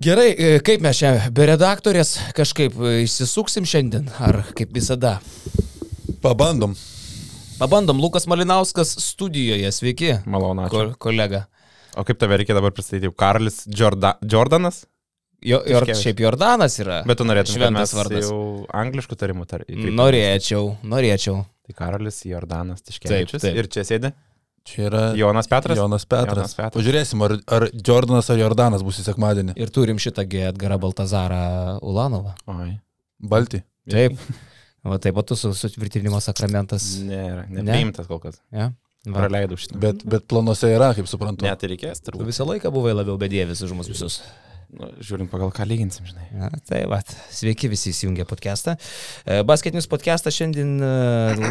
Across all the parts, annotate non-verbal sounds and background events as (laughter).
Gerai, e, kaip mes čia be redaktorės kažkaip e, išsisuksim šiandien, ar kaip visada? Pabandom. Pabandom, Lukas Malinauskas studijoje, sveiki. Malonu, ačiū. Ko, kolega. O kaip tave reikia dabar pristatyti? Karlis Jorda Jordanas? Jo, ir Tiškevičius. šiaip Jordanas yra. Bet tu norėtum, kad šventas mes vardas. jau angliškų tarimų tar... įkaitom. Norėčiau, norėčiau. Tai Karolis Jordanas Tiškevičius. Taip, taip. Ir čia sėdi Čia yra Jonas Petras. Jonas Petras. Jonas Petras. Pažiūrėsim, ar, ar Jordanas ar Jordanas bus į sekmadienį. Ir turim šitą G. Edgarą Baltazarą Ulanovą. Oi. Balti. Taip. Va taip, o tu su sutvirtinimo sakramentas. Nėra, Ne? nepriimtas kol kas. Ja? Praleidau šitą. Bet, bet planuose yra, kaip suprantu. Net ir reikės, Tu turbūt. visą laiką buvai labiau bedievis už mus visus. Nu, žiūrint pagal ką lyginsim, žinai. Ja, tai va, sveiki visi įsijungę podcastą. E, Basketinis podcastas šiandien e,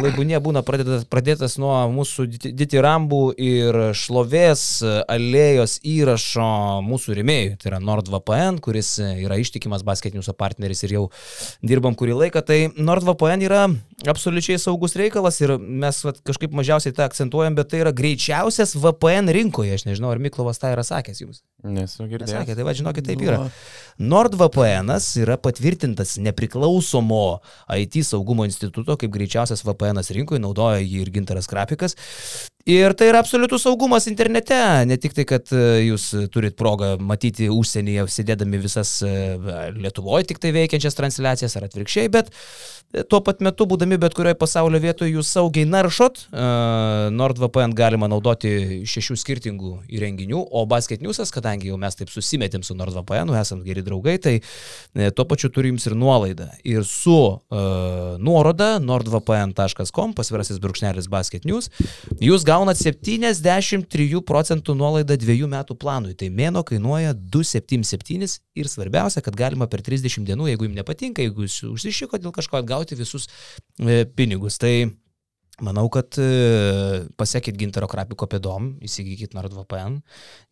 laibūnė būna pradėtas, pradėtas nuo mūsų diti- ditirambų ir šlovės alėjos įrašo mūsų rėmėjų. Tai yra NordVPN, kuris yra ištikimas basketiniuso partneris ir jau dirbam kurį laiką. Tai NordVPN yra absoliučiai saugus reikalas ir mes vat, kažkaip mažiausiai tą akcentuojam, bet tai yra greičiausias VPN rinkoje. Aš nežinau, ar Miklovas tą yra sakęs jums. Nesu girdėjęs. Nesakė, tai va, žinokit, taip Nu, yra. NordVPN yra patvirtintas nepriklausomo IT saugumo instituto, kaip greičiausias VPN rinkoje, naudoja jį ir Gintaras Krapikas. Ir tai yra absoliutus saugumas internete, ne tik tai, kad e, jūs turit progą matyti užsienyje, sėdėdami visas e, Lietuvoje tik tai veikiančias transliacijas ar atvirkščiai, bet e, tuo pat metu, būdami bet kurioje pasaulio vietoje, jūs saugiai naršot. NordVPN galima naudoti šešių skirtingų įrenginių, o Basket Newsas, kadangi jau mes taip susimetėm su NordVPN, esam geri draugai, tai tuo pačiu turiu jums ir nuolaidą. Ir su uh, nuoroda nordvpn.com, pasvirasis brūkšnelis Basket News, jūs gaunat 73 procentų nuolaidą dviejų metų planui. Tai mėno kainuoja 277 ir svarbiausia, kad galima per 30 dienų, jeigu jums nepatinka, jeigu jūs užsišiko dėl kažko atgauti visus e, pinigus. Tai Manau, kad e, pasiekit Gintaro Krapiko pėdom, įsigykit NordVPN,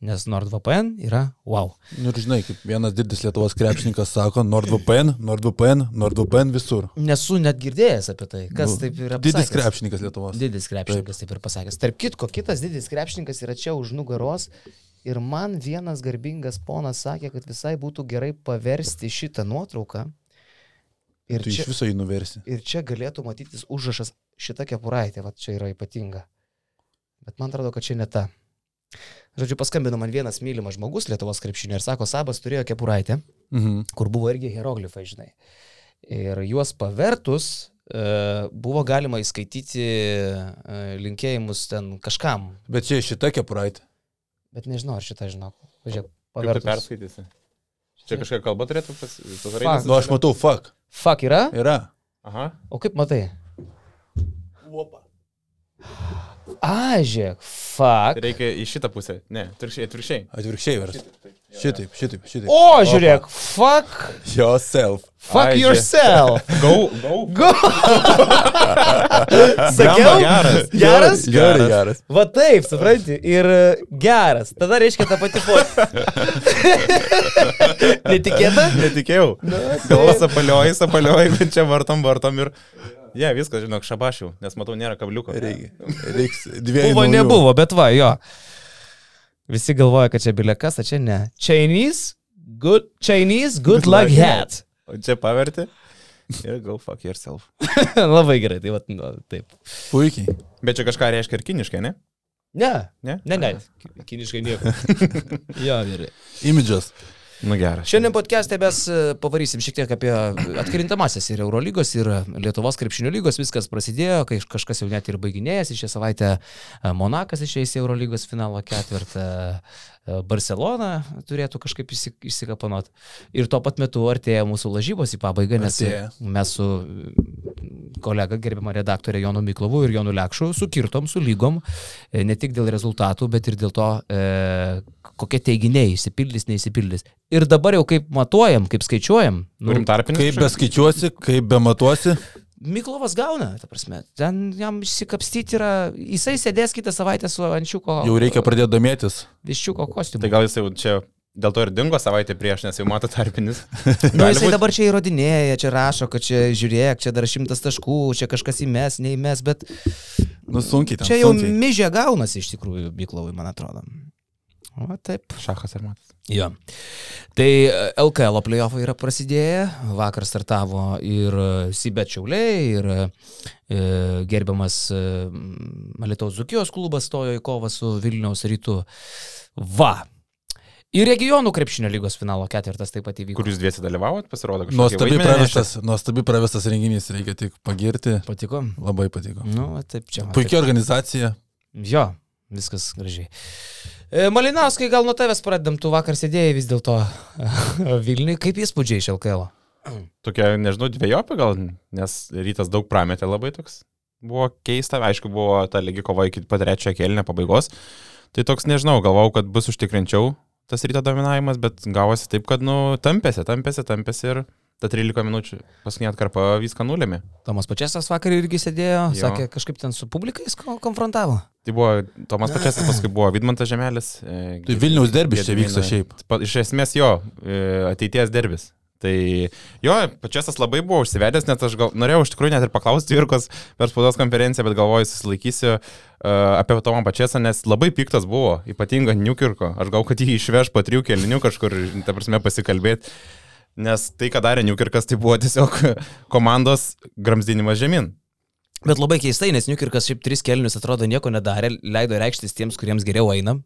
nes NordVPN yra wow. Nu ir žinai, kaip vienas didis Lietuvos krepšininkas sako, NordVPN, NordVPN, NordVPN visur. Nesu net girdėjęs apie tai, kas Nu, taip yra. Didis pasakęs. krepšininkas Lietuvos. Didis krepšininkas taip ir pasakęs. Tarp kitko, kitas didis krepšininkas yra čia už nugaros. Ir man vienas garbingas ponas sakė, kad visai būtų gerai paversti šitą nuotrauką. Ir Tu čia, iš viso jį nuversi. ir čia galėtų matytis užrašas šita kepuraitė, va čia yra ypatinga. Bet man atrodo, kad čia ne ta. Žodžiu, paskambino man vienas mylimas žmogus Lietuvos krepšinio ir sako, Sabas turėjo kepuraitę, Mhm. kur buvo irgi hieroglifai, žinai. Ir juos pavertus e, buvo galima įskaityti e, linkėjimus ten kažkam. Bet čia šita kepuraitė. Bet nežinau, ar šitą Kaip tu pavertus. perskaitysi? Čia kažkokia kalba turėtų pas... tos Fuck. raidės? Nu, aš matau, fuck. Fuck yra? Yra. Aha. O kaip matai? A, žiūrėk, fuck. Reikia į šitą pusę. Ne, atvirkščiai, atvirkščiai. Atvirkščiai vers. Šitaip, šitaip, šitaip. O, žiūrėk, fuck. Yourself. Fuck Ai, yourself. Go, go. Go. Sakiau? geras. Geras? Gerai, geras. Va taip, supranti, ir e, geras. Tada reiškia tą patį fotą. Netikėta? Netikėjau. Galva sapalioji, sapalioji, bet čia vartom, vartom ir... Ne, yeah, viskas, žinok, šabašiau, nes matau, nėra kabliuko. Reikia. Reiks (laughs) dviejų. Buvo, naujų. nebuvo, bet va, jo. Visi galvoja, kad čia bilekas, o čia ne. Chinese, good, Chinese, good, Good luck hat. O čia paverti ir go fuck yourself. (laughs) Labai gerai, tai va, nu, taip. Puikiai. Bet čia kažką reiškia ir kiniškai, ne? Ne, Ne? ne, ne, kiniškai nieko. (laughs) jo, gerai. Imidžas. Nu geras. Šiandien podcast'e mes e, pavarysim šiek tiek apie atkrintamasis ir Eurolygos, ir Lietuvos krepšinio lygos. Viskas prasidėjo, kai kažkas jau net ir baiginėjasi. Šią savaitę e, Monakas išeis į Eurolygos finalo ketvirtą. e, Barcelona turėtų kažkaip išsikapanot. Ir tuo pat metu artėja mūsų lažybos į pabaigą, nes Artėja. mes su kolega, gerbiamą redaktorę Jonu Miklovu ir Jonu Lekšu sukirtom su lygom, ne tik dėl rezultatų, bet ir dėl to, kokie teiginiai įsipildys, neįsipildys. Ir dabar jau kaip matuojam, kaip skaičiuojam, nu, Turim tarpinį. Kaip beskaičiuosi, kaip bematuosi. Miklovas gauna, ta prasme, ten jam išsikapstyti yra, jisai sėdės kitą savaitę su ančiuko, Jau reikia pradėti domėtis. viščiuko kostiumu. Tai gal jis jau čia dėl to ir dingo savaitę prieš, nes jau mato tarpinis. (laughs) Nu, Gali jisai dabar čia įrodinėja, čia rašo, kad čia žiūrėk, čia dar šimtas taškų, čia kažkas įmes, neįmes, bet Nu, sunkiai. Ten, čia jau sunkiai. myžė gaunasi iš tikrųjų Miklovui, man atrodo. O, taip. Šachas ir matas. Jo. Tai e, LKL playoffai yra prasidėję, vakar startavo ir e, Sibet Čiauliai, ir e, gerbiamas e, Malitaus Zukijos klubas stojo į kovą su Vilniaus rytu. Va. Ir regionų krepšinio lygos finalo ketvirtas taip pat įvyko. Kur jūs dviesi dalyvavot, pasirodo, kažkas. Nuostabi pravestas, nuostabi pravestas renginys, reikia tik pagirti. Patiko? Labai patiko. Nu, taip čia. Puikia organizacija. Jo, viskas gražiai. E, Malinauskai, gal nuo tavęs pradedam, tu vakar sėdėjai vis dėlto Vilniui, kaip įspūdžiai iš LKL? Tokia, nežinau, dviejopi gal, nes rytas daug prametė labai toks. Buvo keista, aišku, buvo ta lygi kova iki pat trečiojo kėlinio pabaigos. Tai toks, nežinau, galvau, kad bus užtikrinčiau tas ryto dominavimas, bet gavosi taip, kad, nu, tampėsi, tampėsi, tampėsi ir ta 13 minučių paskutinė atkarpa viską nulėmė. Tomas Pačiasas vakar irgi sėdėjo, Jo. sakė, kažkaip ten su publikais ko- konfrontavo. Tai buvo Tomas (laughs) Pačiasas, paskui buvo Vidmantas Žemelis. e, Tai Vilniaus derbis čia vyksta šiaip. Iš esmės jo, e, ateities derbis. Tai jo, pačiasas labai buvo užsivedęs, net aš gal, norėjau iš tikrųjų net ir paklausti Virkos per spaudos konferenciją, bet galvoju, susilaikysiu uh, apie Tomą pačiasą, nes labai piktas buvo, ypatinga Niukirko. Aš gal, kad jį išveš po trijų kelinių kažkur, ta prasme, pasikalbėti. Nes tai, ką darė Niukirkas, tai buvo tiesiog komandos gramzdinimas žemyn. Bet labai keistai, nes Niukirkas šiaip tris kelnius atrodo nieko nedarė, leido reikštis tiems, kuriems geriau eina.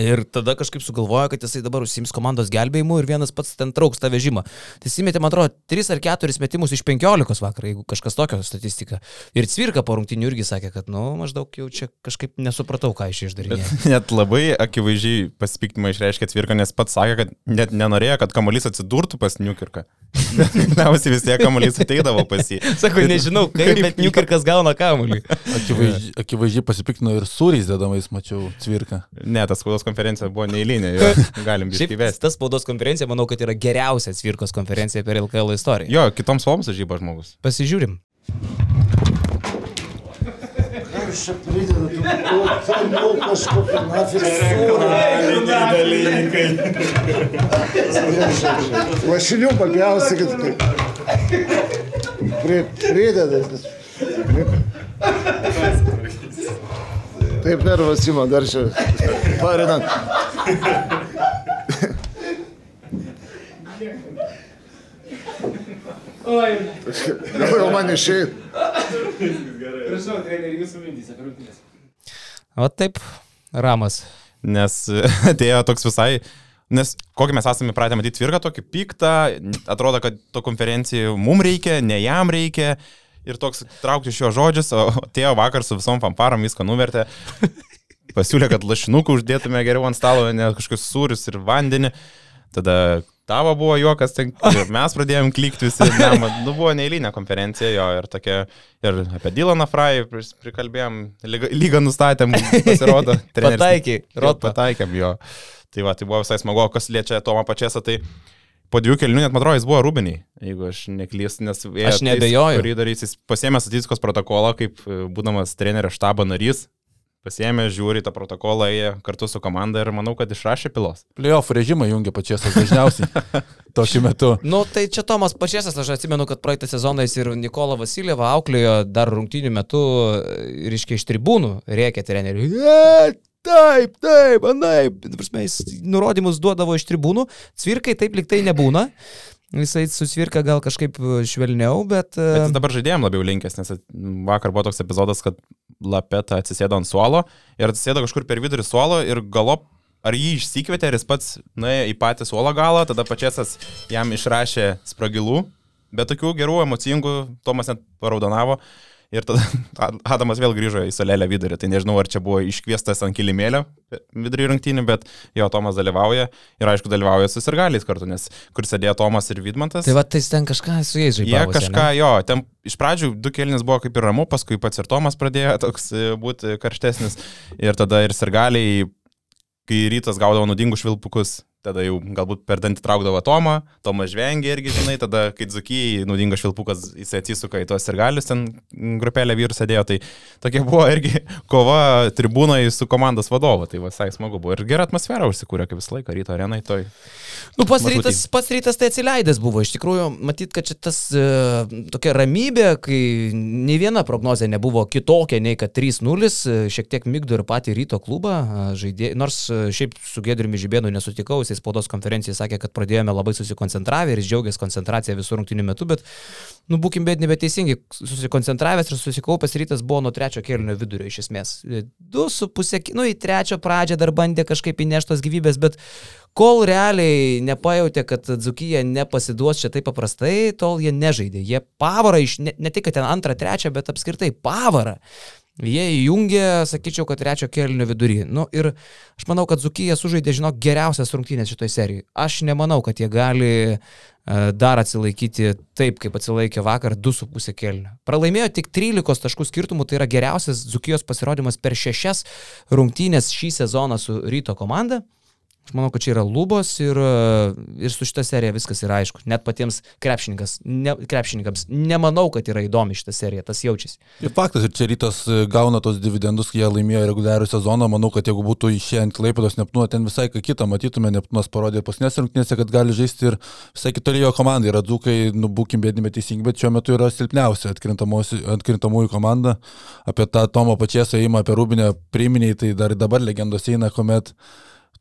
Ir tada kažkaip sugalvojo, kad jisai dabar užsims komandos gelbėjimu ir vienas pats ten trauks tą vežimą. Tai jis įmetė, man atrodo, 3 ar 4 metimus iš 15 vakar, jeigu kažkas tokio statistika. Ir Cvirka po rungtinių irgi sakė, kad, nu, maždaug jau čia kažkaip nesupratau, ką iš čia išdarinė. (laughs) Net labai akivaizdžiai pasipiktimą išreiškė Tvirka, nes pats sakė, kad net nenorėjo, kad kamuolys atsidurtų pas Niukirką. (laughs) Galiausiai vis tiek kamuolys ateidavo pas jį. (laughs) Sako, nežinau, kaip, bet Niukirkas gauna kamuolį. Akivaizdžiai, akivaizdžiai pasipiktino ir sūriais dedamais, mačiau, cvirką. Ne, tas spaudos konferencija buvo neįlinė, jo, (laughs) galim Šiaip biškai vesti. tas spaudos konferencija, manau, kad yra geriausia Cvirkos konferencija per LKL istoriją. Jo, kitoms spalvoms žyba žmogus. Pasižiūrim. Aš čia nu, ten kažkokį nafis sūrą. Lašinių papjausykit kaip. Pri, pridedas. (laughs) Taip nervas ima dar čia. Parinant. Gal jau man išėjai. Prašau, treneri, jūsų mintys apie rungtynės. O taip, Ramas. Nes (laughs) atėjo toks visai, nes kokį mes esame pratę matyti tvirką, tokį piktą, atrodo, kad to konferencijai mums reikia, ne jam reikia. Ir toks traukti iš jo žodžius, o atėjo vakar su visom fanfarom viską nuvertė. Pasiūlė, kad lašinukų uždėtume geriau ant stalo, ne kažkokius sūrius ir vandenį. Tada tavo buvo juokas, ten, mes pradėjom klikti visi. Ne, nu, buvo neįlinė konferencija jo ir tokia, ir apie Dylaną Fry prikalbėjom, lygą, lygą nustatėm, pasirodo. Jo, Rotpa. Pataikėm jo. Tai va, tai buvo visai smagu, kas liečia Tomą pačiasą, tai po dviejų kelnių net, man atrodo, jis buvo rūbiniai, jeigu aš neklystu, nes ėjo Aš tais neabejoju. koridoriais, jis pasėmė statistikos protokolą, kaip e, būdamas trenerio štabo narys, pasėmė, žiūri tą protokolą, ėjo kartu su komanda ir manau, kad išrašė pilos. Playoff režimą jungia pačiasas dažniausiai. (laughs) Tokiu metu. Nu, tai čia Tomas Pačiasas, aš atsimenu, kad praeitą sezoną jis ir Nikola Vasiljevą auklėjo dar rungtynių metu, reiškia, iš tribūnų rėkė treneriui. E, taip, taip, anaip. Prasme, Jis nurodymus duodavo iš tribūnų, cvirkai taip liktai nebūna. Jisai su cvirka gal kažkaip švelniau, bet... Bet e, jis dabar žaidėjom labiau linkęs, nes vakar buvo toks epizodas, kad Lapeta atsisėdo ant suolo ir atsisėdo kažkur per vidurį suolo ir galop ar jį išsikvietė, ar jis pats nuėjo į patį suolo galą, tada pačiasas jam išrašė spragilų, bet tokių gerų emocingų Tomas net paraudonavo. Ir tada (laughs) Adamas vėl grįžo į salelę vidurį. Tai nežinau, ar čia buvo iškviestas ant kilimėlio vidurį rungtynių, bet jo Tomas dalyvauja ir aišku dalyvauja su sirgaliais kartu, nes kur sėdėjo Tomas ir Vidmantas. Tai va, tai ten kažką su jais Jie žaidė. kažką, jo, ten iš pradžių du kelnis buvo kaip ir ramu, paskui pats ir Tomas pradėjo toks e, būti karštesnis. Ir tada ir sirgaliai, kai rytas gaudavo nudingus švilpukus, tada jau galbūt per dantį traukdavo Tomą, Tomas žvengė irgi, žinai, tada kai Dzukijai naudingas švilpukas, jis atsisuka į tuos ir galius, ten grupelė vyrų sėdėjo, tai tokia buvo irgi kova tribūnai su komandos vadovu, tai visai smagu buvo ir gera atmosfera užsikūrė, kaip visą laiką ryto arenai, toj Nu, pats rytas, pats rytas tai atsileidęs buvo. Iš tikrųjų, matyt, kad čia tas e, tokia ramybė, kai nei viena prognozija nebuvo kitokia nei kad 3-0, e, šiek tiek mygdo ir patį ryto klubą. e, Žaidė, nors e, šiaip su Gedriumi Žibėnu nesutikau, jisai spaudos konferencijai sakė, kad pradėjome labai susikoncentravę ir jis džiaugiasi koncentracija visų rungtinių metų, bet, nu, būkim bet nebeteisingi, susikoncentravęs ir susikaupęs rytas buvo nuo trečio kėlinio vidurio iš esmės. Du su pusė, nu, į trečio pradžią dar bandė kažkaip įneštos gyvybės, bet kol realiai nepajutė, kad Dzukyje nepasiduos čia taip paprastai, tol jie nežaidė. Jie pavarą iš, ne, ne tik ten antrą, trečią, bet apskritai pavarą. Jie įjungė, sakyčiau, kad trečio kelnio vidury. Nu, ir aš manau, kad Zukyje sužaidė, žinok, geriausias rungtynės šitoje serijoje. Aš nemanau, kad jie gali e, dar atsilaikyti taip, kaip atsilaikė vakar 2,5 kelnių. Pralaimėjo tik 13 taškų skirtumų, tai yra geriausias Zukijos pasirodymas per šešias rungtynės šį sezoną su ryto komanda. Aš manau, kad čia yra lubos ir, e, ir su šita serija viskas yra aišku. Net patiems ne, krepšininkams nemanau, kad yra įdomi šita serija, tas jaučiasi. Ir faktas, ir čia rytas e, gauna tos dividendus, kai jie laimėjo reguliarių sezoną. Manau, kad jeigu būtų išėję ant Klaipėdos Neptūno, ten visai ką kitą matytume. Neptūnas parodė pasnės rungtynėse, kad gali žaisti ir visai kitolį jo komandai. Yra dzūkai, nu būkim bėdimi teisingi, bet šiuo metu yra silpniausia atkrintamųjų komanda. Apie tą Tomo pačias įėjimą, apie Rūbinę priminiai, tai dar dabar legendos eina, kuomet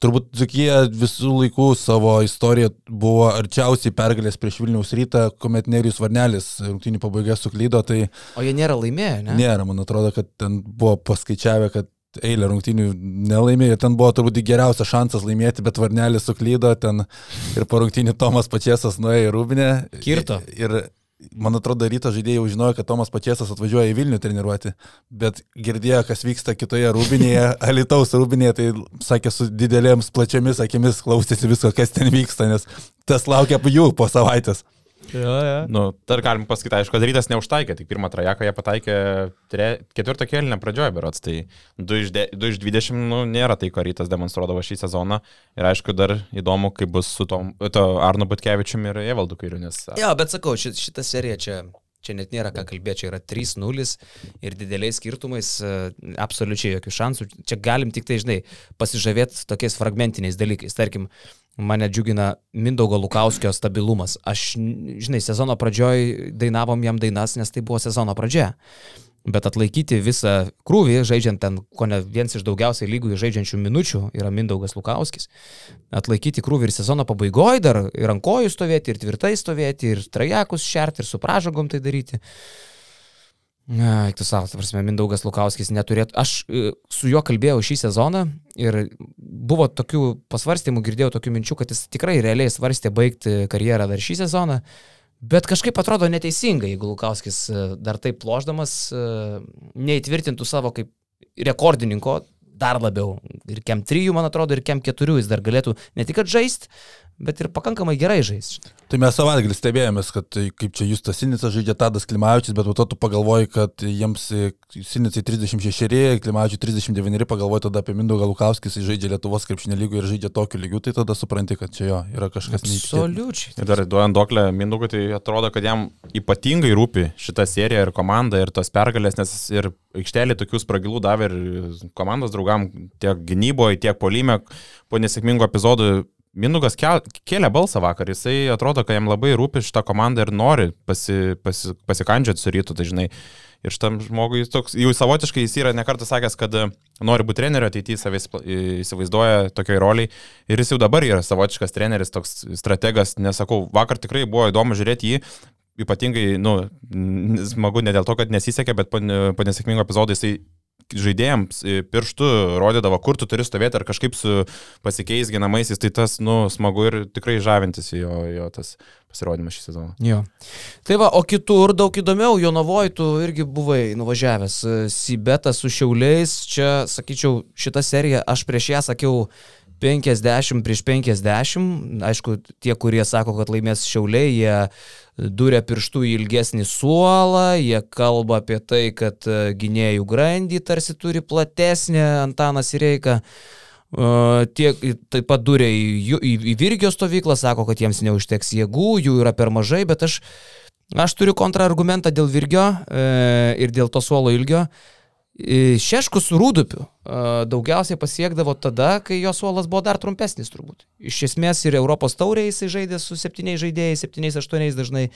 Turbūt Dzukija visų laikų savo istoriją buvo arčiausiai pergalės prieš Vilniaus rytą, kuomet Nerijus Varnelis rungtynių pabaigoje suklydo, tai O jie nėra laimėję, ne? Nėra, man atrodo, kad ten buvo paskaičiavę, kad eilę rungtynių nelaimėjo, ten buvo turbūt geriausias šansas laimėti, bet Varnelis suklydo, ten ir po rungtynių Tomas Pačiasas nuėjo į Rūbinę. Kirto. Ir man atrodo, ryto žaidėjai jau žinojo, kad Tomas Pačiasas atvažiuoja į Vilnių treniruoti, bet girdėjo, kas vyksta kitoje Rūbinėje, (laughs) Alitaus Rūbinėje, tai sakė su didelėms plačiamis akimis klausėsi visko, kas ten vyksta, nes tas laukia jų po savaitės. Ja, ja. Nu, dar galim pasakyti, aišku, kad rytas neužtaikė, tik pirmą trajeką jie pataikė tre, ketvirtą kėlinę pradžioje, berots, tai 2 iš, de, 2 iš 20 nu, nėra tai, ką rytas demonstruodavo šį sezoną. Ir aišku, dar įdomu, kaip bus su tom, to Arno Butkevičiumi ir Evaldu Kairiu, nes Jo, bet sakau, ši, šita serija čia, čia net nėra ką kalbėti, čia yra 3-0 ir dideliais skirtumais, e, absoliučiai jokių šansų. Čia galim tik tai, žinai, pasižavėti tokiais fragmentiniais dalykais. Tarkim, mane džiugina Mindaugo Lukauskio stabilumas. Aš, žinai, sezono pradžioj dainavom jam dainas, nes tai buvo sezono pradžia. Bet atlaikyti visą krūvį, žaidžiant ten, ko ne vienas iš daugiausiai lygų žaidžiančių minučių, yra Mindaugas Lukauskis. Atlaikyti krūvį ir sezono pabaigoje dar ir ant kojų stovėti, ir tvirtai stovėti, ir trajekus šerti, ir su pražagom tai daryti. Na, tu savo, prasme, Mindaugas Lukauskis neturėtų. Aš e, su juo kalbėjau šį sezoną ir buvo tokių pasvarstymų, girdėjau tokių minčių, kad jis tikrai realiai svarstė baigti karjerą dar šį sezoną. Bet kažkaip atrodo neteisingai, jeigu Lukauskis e, dar taip ploždamas e, neįtvirtintų savo kaip rekordininko dar labiau. Ir kem 3, man atrodo, ir kem 4 jis dar galėtų ne tik žaisti, bet ir pakankamai gerai žaisti. Tai mes savaitgalį stebėjomės, kad tai kaip čia Justas Sinicas žaidžia Tadas Klimavičius, bet to tu pagalvoji, kad jiems e, Sinicai 36, Klimavičiui 39, pagalvoji tada apie Mindaugą Lukauskį, jis žaidžia Lietuvos krepšinio lygų ir žaidžia tokiu lygiu, tai tada supranti, kad čia jo yra kažkas neįtikėtino. Absoliučiai. Ir dar duojant doklę Mindaugui, tai atrodo, kad jam ypatingai rūpi šita serija ir komanda ir tos pergalės, nes ir aikštelį tokių spragilų davė ir komandos draugam tiek gynyboje, tiek polime po nesėkmingų epizodų. Mindugas kel, kėlė balsą vakar, jisai atrodo, kad jam labai rūpi šitą komandą ir nori pasi, pasi, pasikandžioti su rytu, tai žinai. Ir šitam žmogui toks, jau savotiškai jis yra nekartą sakęs, kad e, nori būti treneriu ateityje, savai įsivaizduoja tokiai roliai. Ir jis jau dabar yra savotiškas treneris, toks strategas, nesakau, vakar tikrai buvo įdomu žiūrėti jį, ypatingai, nu, smagu ne dėl to, kad nesisekė, bet po nesėkmingo epizodo jisai žaidėjams pirštų rodydavo, kur tu turi stovėti ar kažkaip su pasikeis ginamaisiais, tai tas, nu, smagu ir tikrai žavintis jo, jo tas pasirodymas šį sezoną. Jo. Tai va, o kitur daug įdomiau, Jonavoj tu irgi buvai nuvažiavęs. E, Sibetas su Šiauliais, čia, sakyčiau, šitą seriją aš prieš ją sakiau 50 prieš 50. Aišku, tie, kurie sako, kad laimės Šiauliai, jie duria pirštų į ilgesnį suolą, jie kalba apie tai, kad e, gynėjų grandį tarsi turi platesnė Antanas Reika. Uh, tiek taip pat durė į, į, į Virgio stovyklą, sako, kad jiems neužteks jėgų, jų yra per mažai, bet aš, aš turiu kontrargumentą dėl Virgio e, ir dėl to suolo ilgio. E, Šeškus su Rūdupiu e, daugiausiai pasiekdavo tada, kai jo suolas buvo dar trumpesnis turbūt. Iš esmės ir Europos taurė jisai žaidė su septyniais žaidėjais, septyniais, aštuoniais dažnai.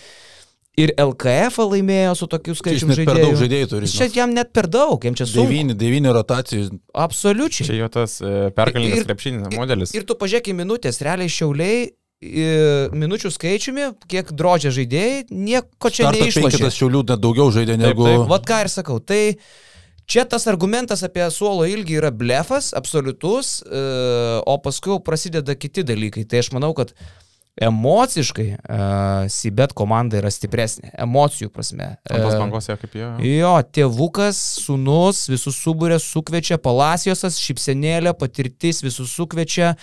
Ir LKF laimėjo su tokiu Čia jis skaičiumi net per žaidėjų. daug žaidėjų turi. Čia jam net per daug, jam čia sunku. Devyni, devyni rotacijų. Absoliučiai. Čia jo tas e, pergalingas Ir- krepšinis modelis. Ir tu pažiūrėk į minutės, realiai šiauliai i, minučių skaičiumi, kiek drožė žaidėjai, nieko čia neišlošė. penketas šiaulių net daugiau žaidė Taip, negu... taip. Vat ką ir sakau, tai čia tas argumentas apie suolo ilgį yra blefas, absoliutus, e, o paskui prasideda kiti dalykai. Tai aš manau, kad emociškai uh, Sibet komanda yra stipresnė, emocijų prasme. Ant tos E, bangos jo kaip jo. Jo, tėvukas, sunus, visus subūrė, sukviečia, Palacijosas, šipsenėlė, patirtis, visus sukviečia,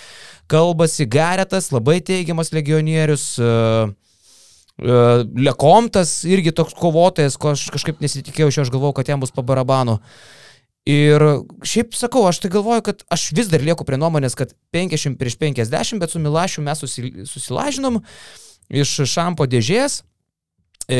kalbasi, Garetas, labai teigiamas legionierius. Uh, uh, Lekomtas irgi toks kovotojas, ko aš kažkaip nesitikėjau, iš jo aš galvojau, kad jam bus pabarabanu. Ir šiaip sakau, aš tai galvoju, kad aš vis dar lieku prie nuomonės, kad 50 prieš 50, bet su Milašiu mes susi, susilažinom iš šampo dėžės. E,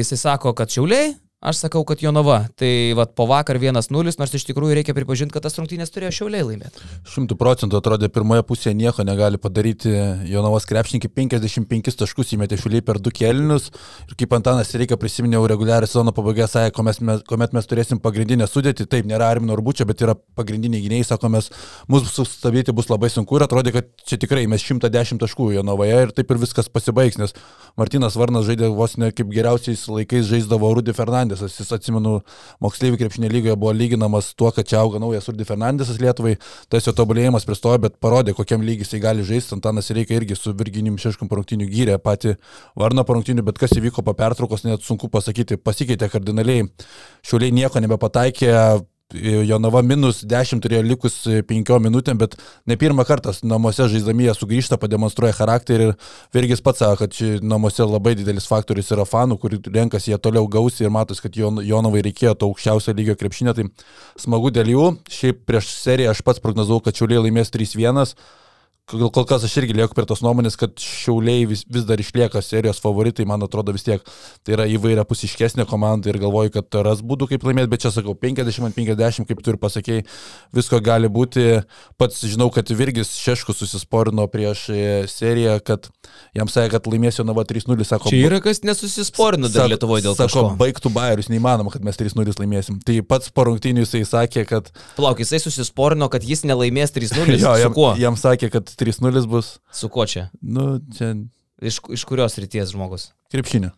jisai sako, kad šiauliai, aš sakau, kad Jonava. Tai vad po vakar 1-0, nors iš tikrųjų reikia pripažinti, kad tas rungtynės turėjo šiauliai laimėti. Šimtų procentų atrodė pirmoje pusėje nieko negali padaryti. Jonavos krepšininkai 55 taškus įmetė šiuliai per du kelinius. Ir kaip Antanas reikia prisiminiau reguliarią sezono pabaigą, sakė, kuomet mes, kuomet mes turėsim pagrindinę sudėtį, taip nėra Armino Arbučio, bet yra pagrindiniai gynėjai, sako, mes mūsų sustabdyti bus labai sunku ir atrodė, kad čia tikrai mes 110 taškų Jonavoje ir taip ir viskas pasibaigs, nes Martinas Varnas žaidė vos ne kaip geriausiais laikais žaisdavo Rudy Fernandesas. Jis atsimenu, moksleivių krepšinio lygoje buvo lyginamas tuo, kad čia auga naujas Rudy Fernandesas Lietuvai, tas jo tobulėjimas pristojo, bet parodė, kokiam lygiai jisai gali žaisti. Antanas reikia irgi su Virginim Šeškum parungtinių gyrė patį Varną parungtinių, bet kas įvyko po pertraukos, net sunku pasakyti, pasikeitė kardinaliai. Šiuliai nieko nebepataikė. Jonava minus 10 turėjo likus 5 minutėm, bet ne pirmą kartą namuose žaisdami jie sugrįžta, pademonstruoja charakterį ir Virgis pats sako, kad čia namuose labai didelis faktorius yra fanų, kur renkasi jie toliau gausi ir matos, kad Jon- Jonovai reikėjo to aukščiausio lygio krepšinio, tai smagu dėl jų. Šiaip prieš seriją aš pats prognozavau, kad Šiauliai laimės 3-1. Kol kas aš irgi lieku prie tos nuomonės, kad šiauliai vis, vis dar išlieka serijos favoritai, man atrodo vis tiek tai yra įvairia pusiškesnė komanda ir galvoju, kad ras būdų kaip laimėti, bet čia sakau 50-50, kaip tu ir pasakėjai, visko gali būti. Pats žinau, kad Virgis Šeškus susisporino prieš e, seriją, kad jam sakė, kad laimėsiu Nava 3-0, sako. Čia yra kas nesusisporino dar Lietuvoje dėl Sako, kažko. baigtų bairius, neįmanoma, kad mes 3-0 laimėsim. Tai pats po rungtynių jisai sakė, kad... Plauk, jisai susisporino, kad jis nelaimės 3-0. (laughs) Jo, jam, jam sakė, kad 3-0 bus. Su kuo čia? Nu, čia Iš, iš kurios ryties žmogus? krepšinio.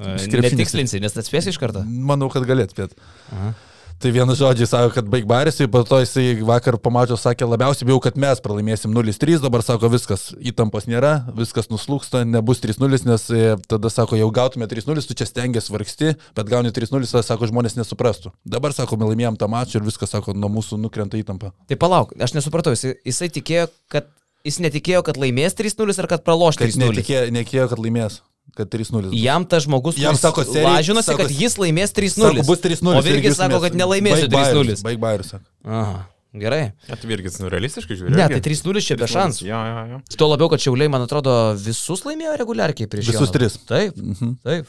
E. Netikslinsi, nes atspėsi iš karto. Manau, kad galėt spėt. Aha. Tai vienu žodžiu sako, kad baig baris, ir po to jisai vakar pamačiau, sakė, labiausiai bijau, kad mes pralaimėsim 0-3, dabar sako, viskas, įtampos nėra, viskas nuslūksta, nebus 3-0, nes e, tada sako, jau gautume 3-0, tu čia stengiasi vargsti, bet gauni 3-0, tada sako, žmonės nesuprastų. Dabar sako, laimėjom tą mačą ir viskas, sako, nuo mūsų nukrenta įtampa. Tai palauk, aš nesupratau, jisai, jisai tikėjo, kad jis netikėjo, kad laimės 3-0 ar kad praloš Kad 3-0. netikėjo, nekėjo, kad laimės, kad 3-0. bus. Jam tas žmogus Jam sako, serija- lažinosi, sako- kad jis laimės 3-0. Sako, bus 3-0. O Virgis sako, kad nelaimėsiu 3-0. Baig bairius, sako. Aha, gerai. Net Virgis, nu, realistiškai žiūri. Ne, tai 3-0 čia be šansų. Jo, jo, jo. Tuo labiau, kad Šiauliai, man atrodo, visus laimėjo reguliarkiai prieš Visus Jonavą. tris. Taip, Mhm. taip.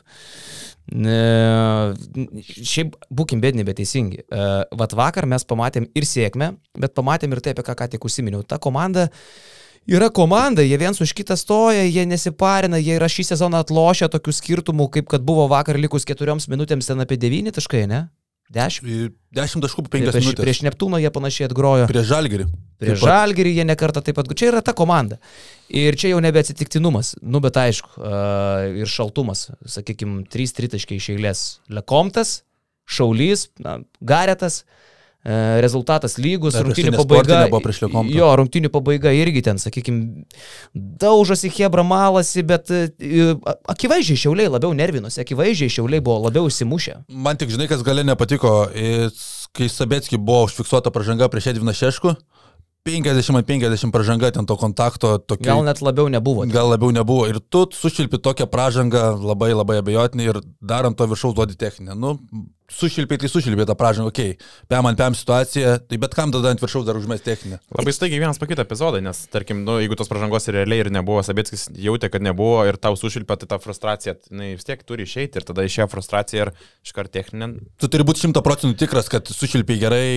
Ne, šiaip būkim bedni, bet teisingi. E, Vat vakar mes pamatėm ir sėkmę, bet pamatėm ir tai, apie ką ką tik užsiminiau. Ta komanda yra komanda, jie viens už kitą stoja, jie nesiparina, jie yra šį sezoną atlošę tokių skirtumų, kaip kad buvo vakar likus keturioms minutėms ten apie 9 taškai, ne? 10. 10 taškų po 5 Prieš, minutės. prieš Neptūną jie panašiai atgrojo. Prieš žalgerį. Prieš Žalgirį jie nekartą taip pat. Čia yra ta komanda. Ir čia jau nebe atsitiktinumas. Nu, bet aišku, uh, ir šaltumas. Sakykime, 3 tritaškai iš eilės. Lekomtas, Šaulys, na, Garetas. e, Rezultatas lygus, tai pabaiga. Jo, rungtynių pabaiga irgi ten, sakykime, daužosi Hebra malasi, bet e, a- akivaizdžiai šiauliai labiau nervinosi, akivaizdžiai šiauliai buvo labiau įsimušę. Man tik žinai, kas gale nepatiko, kai Sabetski buvo užfiksuota pažanga prieš Edviną Šešku, 50-50 pažanga ten to kontakto, tokio. Gal net labiau nebuvo. Gal labiau nebuvo. Ir tu sušilpi tokią pražangą labai labai abejotinai ir darant to viršaus duodi techninę. Nu, sušilpė, tai sušilpė tą pražangą, okei, okay. pem ant pem situacija, tai bet kam tada ant viršaus dar užmės techninę. Labai staigiai vienas pakito epizodai, nes, tarkim, nu, jeigu tos pažangos realiai ir nebuvo, Sabėtskis jautė, kad nebuvo ir tau sušilpė, tai ta frustracija, jinai vis tiek turi išeiti ir tada išėjo frustracija ir iškart techninė. Tu turi būti šimta procentų tikras, kad sušilpė gerai,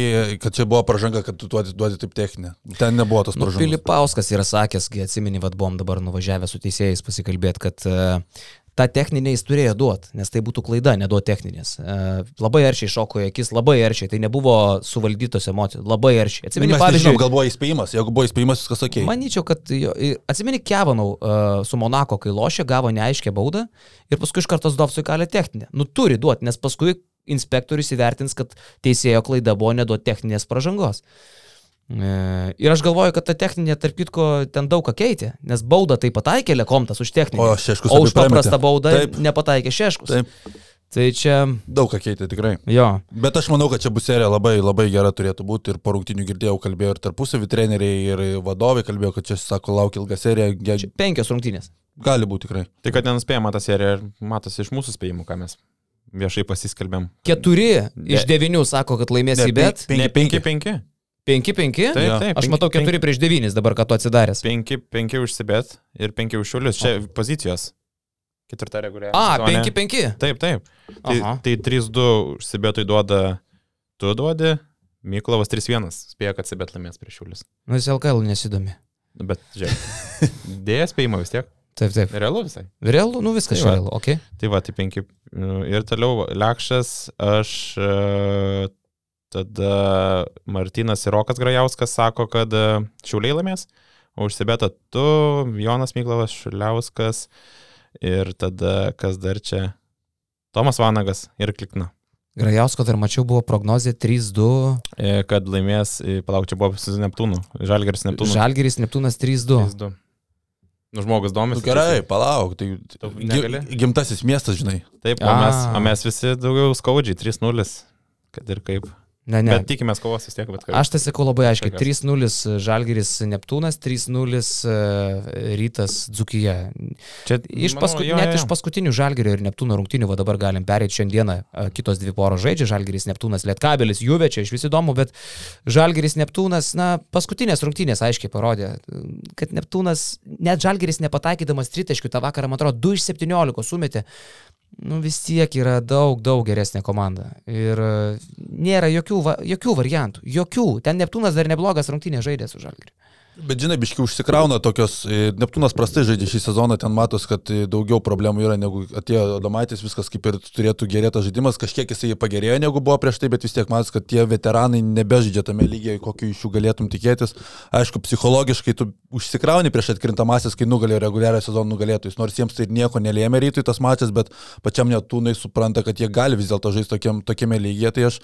kad čia buvo pažanga, kad tu duodi, duodi taip techninę. Ten nebuvo tos Nu, pažangos. Filipauskas yra sakęs, kai atsimeni, vad buvom dabar nuvažiavę su teisėjais pasikalbėti, kad uh, tą techninę jis turėjo duoti, nes tai būtų klaida neduoti techninės. Uh, labai aršiai šoko į akis, labai aršiai, tai nebuvo suvaldytos emocijos, labai aršiai. Atsimeni, Mes nežinom, pavyzdžiui, gal buvo įspėjimas, jeigu buvo įspėjimas, viskas ok. Manyčiau, kad atsimeni Kevanau uh, su Monako, kai lošė, gavo neaiškę baudą ir paskui iš karto Zdovsui kalė techninę. Nu turi duoti, nes paskui inspektorius įvertins, kad teisėjo klaida buvo neduoti techninės pažangos. E, Ir aš galvoju, kad ta techninė, tarp kitko, ten daug ką keitė, nes baudą tai pataikė Lekomtas už techninę. O Šeškus o abi už paprastą baudą Taip. nepataikė Šeškus. Taip, Tai čia, daug ką keitė tikrai. jo, Bet aš manau, kad čia bus serija labai, labai gera turėtų būti ir po rungtinių girdėjau, kalbėjo ir tarpusavį treneriai, ir vadovai kalbėjo, kad čia, sako, laukia ilga serija, ge... čia penkios rungtynės. gali būti tikrai. Tai kad nenuspėjama ta serija ir matosi iš mūsų spėjimų, ką mes viešai pasiskelbėm. Keturi Ne. iš devinių sako, kad laimės į bet. penki- Ne, 5-5. Penki, penki? Taip, Jo. taip. Aš penki- matau keturi prieš devynis dabar, kad tu atsidaręs. 5-5 užsibėt ir 5 už šiulius. Čia pozicijos. Ketvirta reguliarė. A, penki, penki. Taip, taip. Tai, Aha. tai 3-2 užsibėtui duoda, tu duodi, Miklovas 3-1. Spėja, kad Sibet laimės prieš šiulius. Nu, jis LKL nesidomi. Bet, žiūrėk. (laughs) Dėjas spėjimo vis tiek. Taip, taip. Realu visai. Realu, nu viskas Tai realu, ok. Tai va, tai 5. Ir toliau Lekšas, aš e, tada Martinas ir Rokas Grajauskas sako, kad e, šiauliai laimės. O užsibėta tu, Jonas Miklavas Šuliauskas ir tada kas dar čia? Tomas Vanagas ir Klikna. Grajausko dar mačiau, buvo prognozija 3-2. E, Kad laimės, e, palauk, čia buvo su Neptūnu. Žalgeris Neptūnu. Žalgeris Neptūnas 3-2. 3-2. Nu, žmogus Nu, domisi. gerai, palauk, tai negali? gimtasis miestas, žinai. Taip, o mes, o mes visi daugiau skaudžiai, 3-0. Kad ir kaip. Ne, Ne. Bet tikimės kovos vis tiek, bet kaip. Aš tai sakau labai aiškiai. Kažkas. 3-0 Žalgeris Neptūnas, 3-0 e, Rytas Dzukija. Čia Iš manau, pasku, jo, net jo, iš paskutinių Žalgerio ir Neptūno rungtynių, va dabar galim perėti šiandieną, e, kitos dvi poros žaidžia, Žalgeris Neptūnas, Lietkabelis, Juvė, čia iš vis įdomu, bet Žalgeris Neptūnas, na, paskutinės rungtynės aiškiai parodė, kad Neptūnas, net Žalgeris nepataikydamas tritaškių tą vakarą, man atrodo, 2 iš 17 sumetė, nu vis tiek yra daug, daug geresnė komanda. Ir e, nėra jokių, va, jokių variantų, jokių. Ten Neptūnas dar neblogas rungtynės žaidė su Žalgeriu. Bet žinai, biški užsikrauna tokios, e, Neptūnas prastai žaidžia šį sezoną, ten matos, kad e, daugiau problemų yra negu atėjo Domaitis, viskas kaip ir turėtų gerėti žaidimas, kažkiek jisai pagerėjo negu buvo prieš tai, bet vis tiek matos, kad tie veteranai nebežaidžia tame lygiai, kokiu iš jų galėtum tikėtis. Aišku, psichologiškai tu užsikrauni prieš atkrintamasis, kai nugalėjo reguliarią sezoną nugalėtojus, nors jiems tai nieko nelėmė rytui tas mačas, bet pačiam netūnai supranta, kad jie gali vis dėlto žaisti tokiam, tokiame lygyje. Tai aš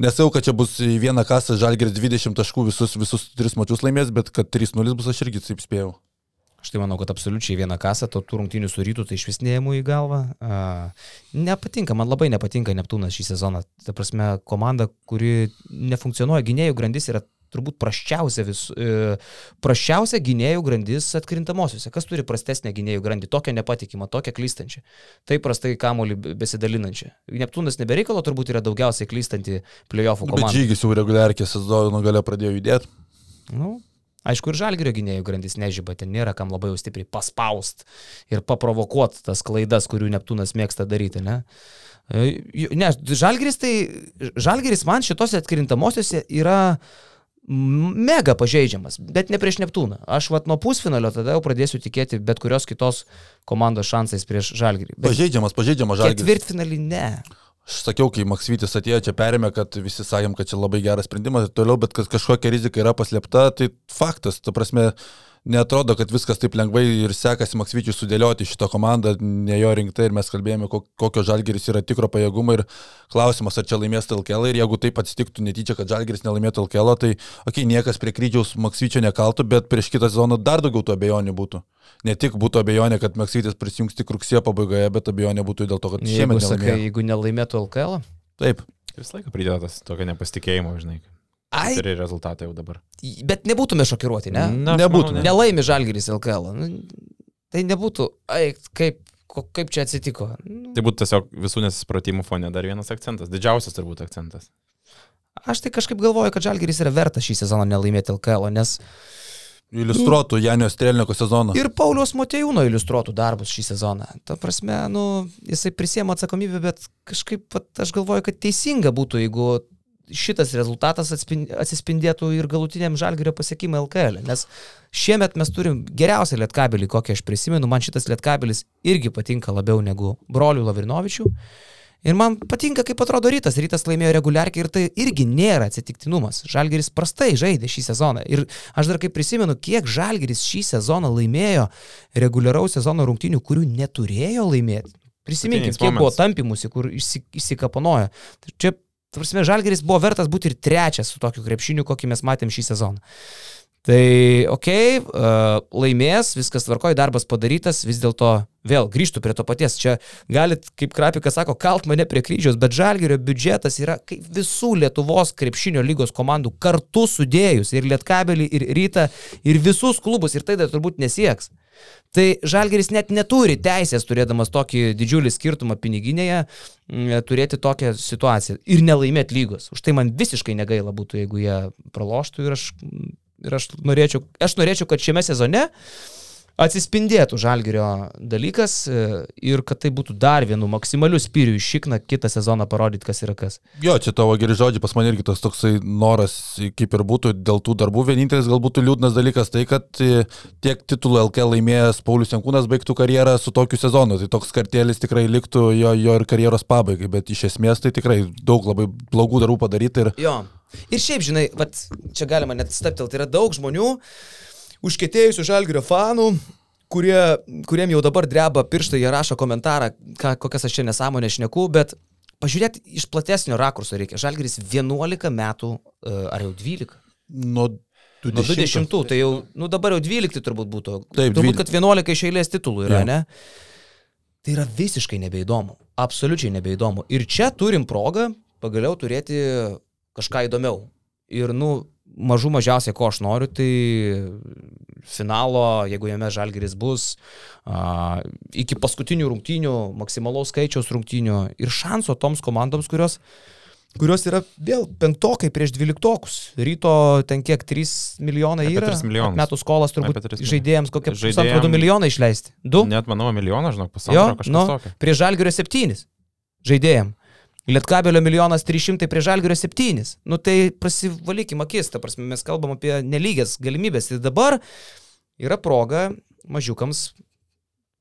Nesau, kad čia bus į vieną kasą Žalgeris 20 taškų visus, visus tris mačius laimės, bet kad 3-0 bus aš irgi taip spėjau. Aš tai manau, kad absoliučiai vieną kasą, to tų rungtynių su rytų, tai iš vis neėmų į galvą. A, nepatinka, man labai nepatinka Neptūnas šį sezoną. Ta prasme, komanda, kuri nefunkcionuoja, gynėjų grandis yra turbūt prasčiausia, vis, e, prasčiausia gynėjų grandis atkrintamosiose. Kas turi prastesnę gynėjų grandį, tokią nepatikimą, tokią klystančią, taip prastai kamolį besidalinančią. Neptūnas nebereikalo turbūt yra daugiausiai klystanti playoffų Bet komanda. žygis jau reguliarkė sezono gale pradėjo judėti. Nu, aišku, ir žalgerio gynėjų grandis nežyba, ten nėra kam labai jau stipriai paspaust ir paprovokuoti tas klaidas, kurių Neptūnas mėgsta daryti, ne? E, Ne, žalgeris tai, žalgeris man šitose atkrintamosiose yra mega pažeidžiamas, bet ne prieš Neptūną. Aš vat nuo pusfinalio tada jau pradėsiu tikėti bet kurios kitos komandos šansais prieš žalgerį. Bet Pažeidžiamas, pažeidžiamas žalgeris. ketvirtfinalį ne. Aš sakiau, kai Maksvytis atėjo čia perėmė, kad visi sakėm, kad čia labai geras sprendimas ir toliau, bet kad kažkokia rizika yra paslėpta, tai faktas, ta prasme, netrodo, kad viskas taip lengvai ir sekasi Maksvyčiui sudėlioti šitą komandą, ne jo rinkta ir mes kalbėjome, kok- kokio žalgeris yra tikro pajėgumo ir klausimas, ar čia laimės LKL ir jeigu taip atsitiktų netyčia, kad žalgeris nelaimėtų LKL, tai, okei, okay, niekas prie kryžiaus Maksvyčio nekaltų, bet prieš kitą sezoną dar daugiau tų abejonių būtų. Ne tik būtų abejonė, kad Maksvytis prisijungs tik rugsėjo pabaigoje, bet abejonė būtų dėl to, kad Jeigu, šiemet sakai, nelaimėjo. jeigu nelaimėtų LKL, Taip. Visą laiką prideda tas tokio nepasitikėjimo, žinai. Ai, Turi rezultatą jau dabar. bet nebūtume šokiruoti, ne? Na, Nebūtų, manau, Nelaimi Žalgiris LKL. Nu, Tai nebūtų, ai, kaip, kaip čia atsitiko. Nu, Tai būtų tiesiog visų nesusipratimų fone dar vienas akcentas. Didžiausias turbūt akcentas. aš tai kažkaip galvoju, kad Žalgeris yra vertas šį sezoną nelaimėti LKL, nes Iliustruotų Janio Strelniko sezoną. ir Paulius Motejūno iliustruotų darbus šį sezoną. Ta prasme, nu, jisai prisėmė atsakomybę, bet kažkaip vat, aš galvoju, kad teisinga būtų, jeigu šitas rezultatas atsispindėtų ir galutiniam Žalgerio pasiekimui LKL. Nes šiemet mes turim geriausią lietkabelį, kokį aš prisimenu. Man šitas lietkabelis irgi patinka labiau negu brolių Lavrinovičių. Ir man patinka, kaip atrodo rytas. Rytas laimėjo reguliarkiai ir tai irgi nėra atsitiktinumas. Žalgeris prastai žaidė šį sezoną. Ir aš dar kaip prisimenu, kiek Žalgeris šį sezoną laimėjo reguliaraus sezono rungtynių, kurių neturėjo laimėti. Paskutiniais kiek buvo tampimusi, kur išsi, išsikapanojo. Čia, tvarsime, Žalgeris buvo vertas būti ir trečias su tokiu krepšiniu, kokį mes matėm šį sezoną. Tai, okei, okay, uh, laimės, viskas tvarkoja, darbas padarytas, vis dėlto vėl grįžtų prie to paties. Čia galit, kaip Krapikas sako, kalt mane prie kryžiaus, bet Žalgerio biudžetas yra kaip visų Lietuvos krepšinio lygos komandų kartu sudėjus ir Lietkabelį, ir Rytą, ir visus klubus, ir tai dar turbūt nesieks. Tai Žalgeris net neturi teisės, turėdamas tokį didžiulį skirtumą piniginėje, turėti tokią situaciją ir nelaimėti lygos. Už tai man visiškai negaila būtų, jeigu jie praloštų ir aš, ir aš, norėčiau, aš norėčiau, kad šiame sezone atsispindėtų Žalgerio dalykas e, ir kad tai būtų dar vienu maksimaliu spyriu iš šikną kitą sezoną parodyti, kas yra kas. Jo, čia tavo geri žodžiai, pas mane irgi tas toksai noras, kaip ir būtų dėl tų darbų. Vienintelis galbūt liūdnas dalykas tai, kad e, tiek titulų LK laimėjęs Paulius Jankūnas baigtų karjerą su tokiu sezonu. Tai toks kartėlis tikrai liktų jo, jo ir karjeros pabaigai, bet iš esmės tai tikrai daug labai blogų darbų padaryti ir Jo. Ir šiaip, žinai, vat, čia galima net steptelti, yra daug žmonių, užkėtėjusių Žalgerio fanų, kurie, kuriem jau dabar dreba pirštai, jie rašo komentarą, ką, kokias aš čia nesąmonę šneku, bet pažiūrėti iš platesnio rakurso reikia. Žalgeris 11 metų, e, ar jau 12? nuo Nuo 20, tai jau, nu dabar jau 12 turbūt būtų. Taip, turbūt, 12. kad 11 iš eilės titulų yra, Jo. ne? Tai yra visiškai nebeįdomu. Absoliučiai nebeįdomu. Ir čia turim progą pagaliau turėti kažką įdomiau. Ir, nu, mažų mažiausiai, ko aš noriu, tai finalo, jeigu jame žalgeris bus, a, iki paskutinių rungtynių, maksimalaus skaičiaus rungtynių ir šanso toms komandoms, kurios kurios yra vėl penktokai prieš dvyliktokus. Ryto ten kiek 3 milijonai yra. 3 milijonus. Metų skolas turbūt Apie 3 milijonus. žaidėjams kokie Žaidėjam- pusantro 2 milijonai išleisti. 2? Net manau, milijoną, žinok, pusantro kažkas nu, tokio. prie žalgerio 7 žaidėjim. Lietkabelio milijonas 300 prie žalgerio 7. Nu tai prasivalykim akis, ta prasme, mes kalbam apie nelygės galimybės. Ir dabar yra proga mažiukams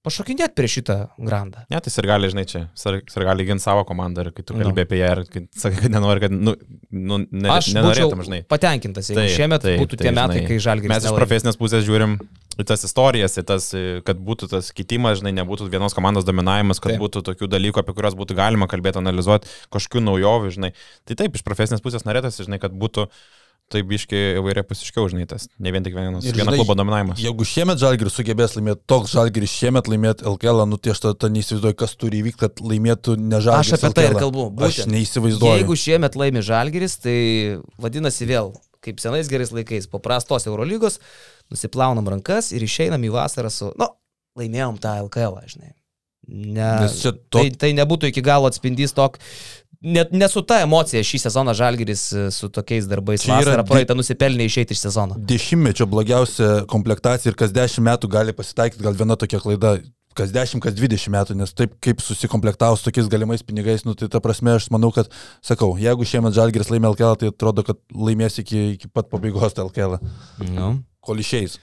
pašokinėti prie šitą grandą. Ne, tai ir gali, žinai, čia, ir gali ginti savo komandą ir kai tu Nu. kalbė apie ją ir kai sakai, kad nenori, kad, nu, nu ne, Aš nenorėtum, žinai. patenkintas, jeigu Taip, šiemet taip, būtų tai, tie metai, žinai, kai žalgeris. Mes iš profesinės pusės žiūrim į tas istorijas, į tas, kad būtų tas kitimas, žinai, nebūtų vienos komandos dominavimas, kad Taip. taip. būtų tokių dalykų, apie kuriuos būtų galima kalbėti, analizuoti, kažkokių naujovių, žinai. Tai taip, iš profesinės pusės norėtųsi, žinai, kad būtų taip biški įvairia pusiškiau, žinai, tas ne vien tik vienas, Ir vieno žinai, klubo dominavimas. Jeigu šiemet Žalgiris sugebės laimėti, toks Žalgiris šiemet laimėti LKL, nu tai aš tada neįsivaizduoju, kas turi įvykti, kad laimėtų ne Žalgiris. Aš apie tai ir LKL. kalbu. Aš būtent. neįsivaizduoju. Jeigu šiemet laimi Žalgeris, tai vadinasi vėl, kaip senais gerais laikais, po prastos Eurolygos, nusiplaunam rankas ir išeinam į vasarą su, nu, laimėjom tą LKL, žinai. Ne, Nes čia to- tai, tai nebūtų iki galo atspindys tok. Net nesu ta emocija šį sezoną Žalgeris e, su tokiais darbais. Vasarą praeitą nusipelnė išeiti iš sezono. Dešimtmečio blogiausia komplektacija ir kas dešimt metų gali pasitaikyti gal viena tokia klaida. Kas 10, kas 20 metų, nes taip kaip susikomplektavo su tokiais galimais pinigais, nu tai ta prasme aš manau, kad, sakau, jeigu šiemet Žalgiris laimė LKL, tai atrodo, kad laimės iki, iki pat pabaigos tą LKL, Nu. kol išeis.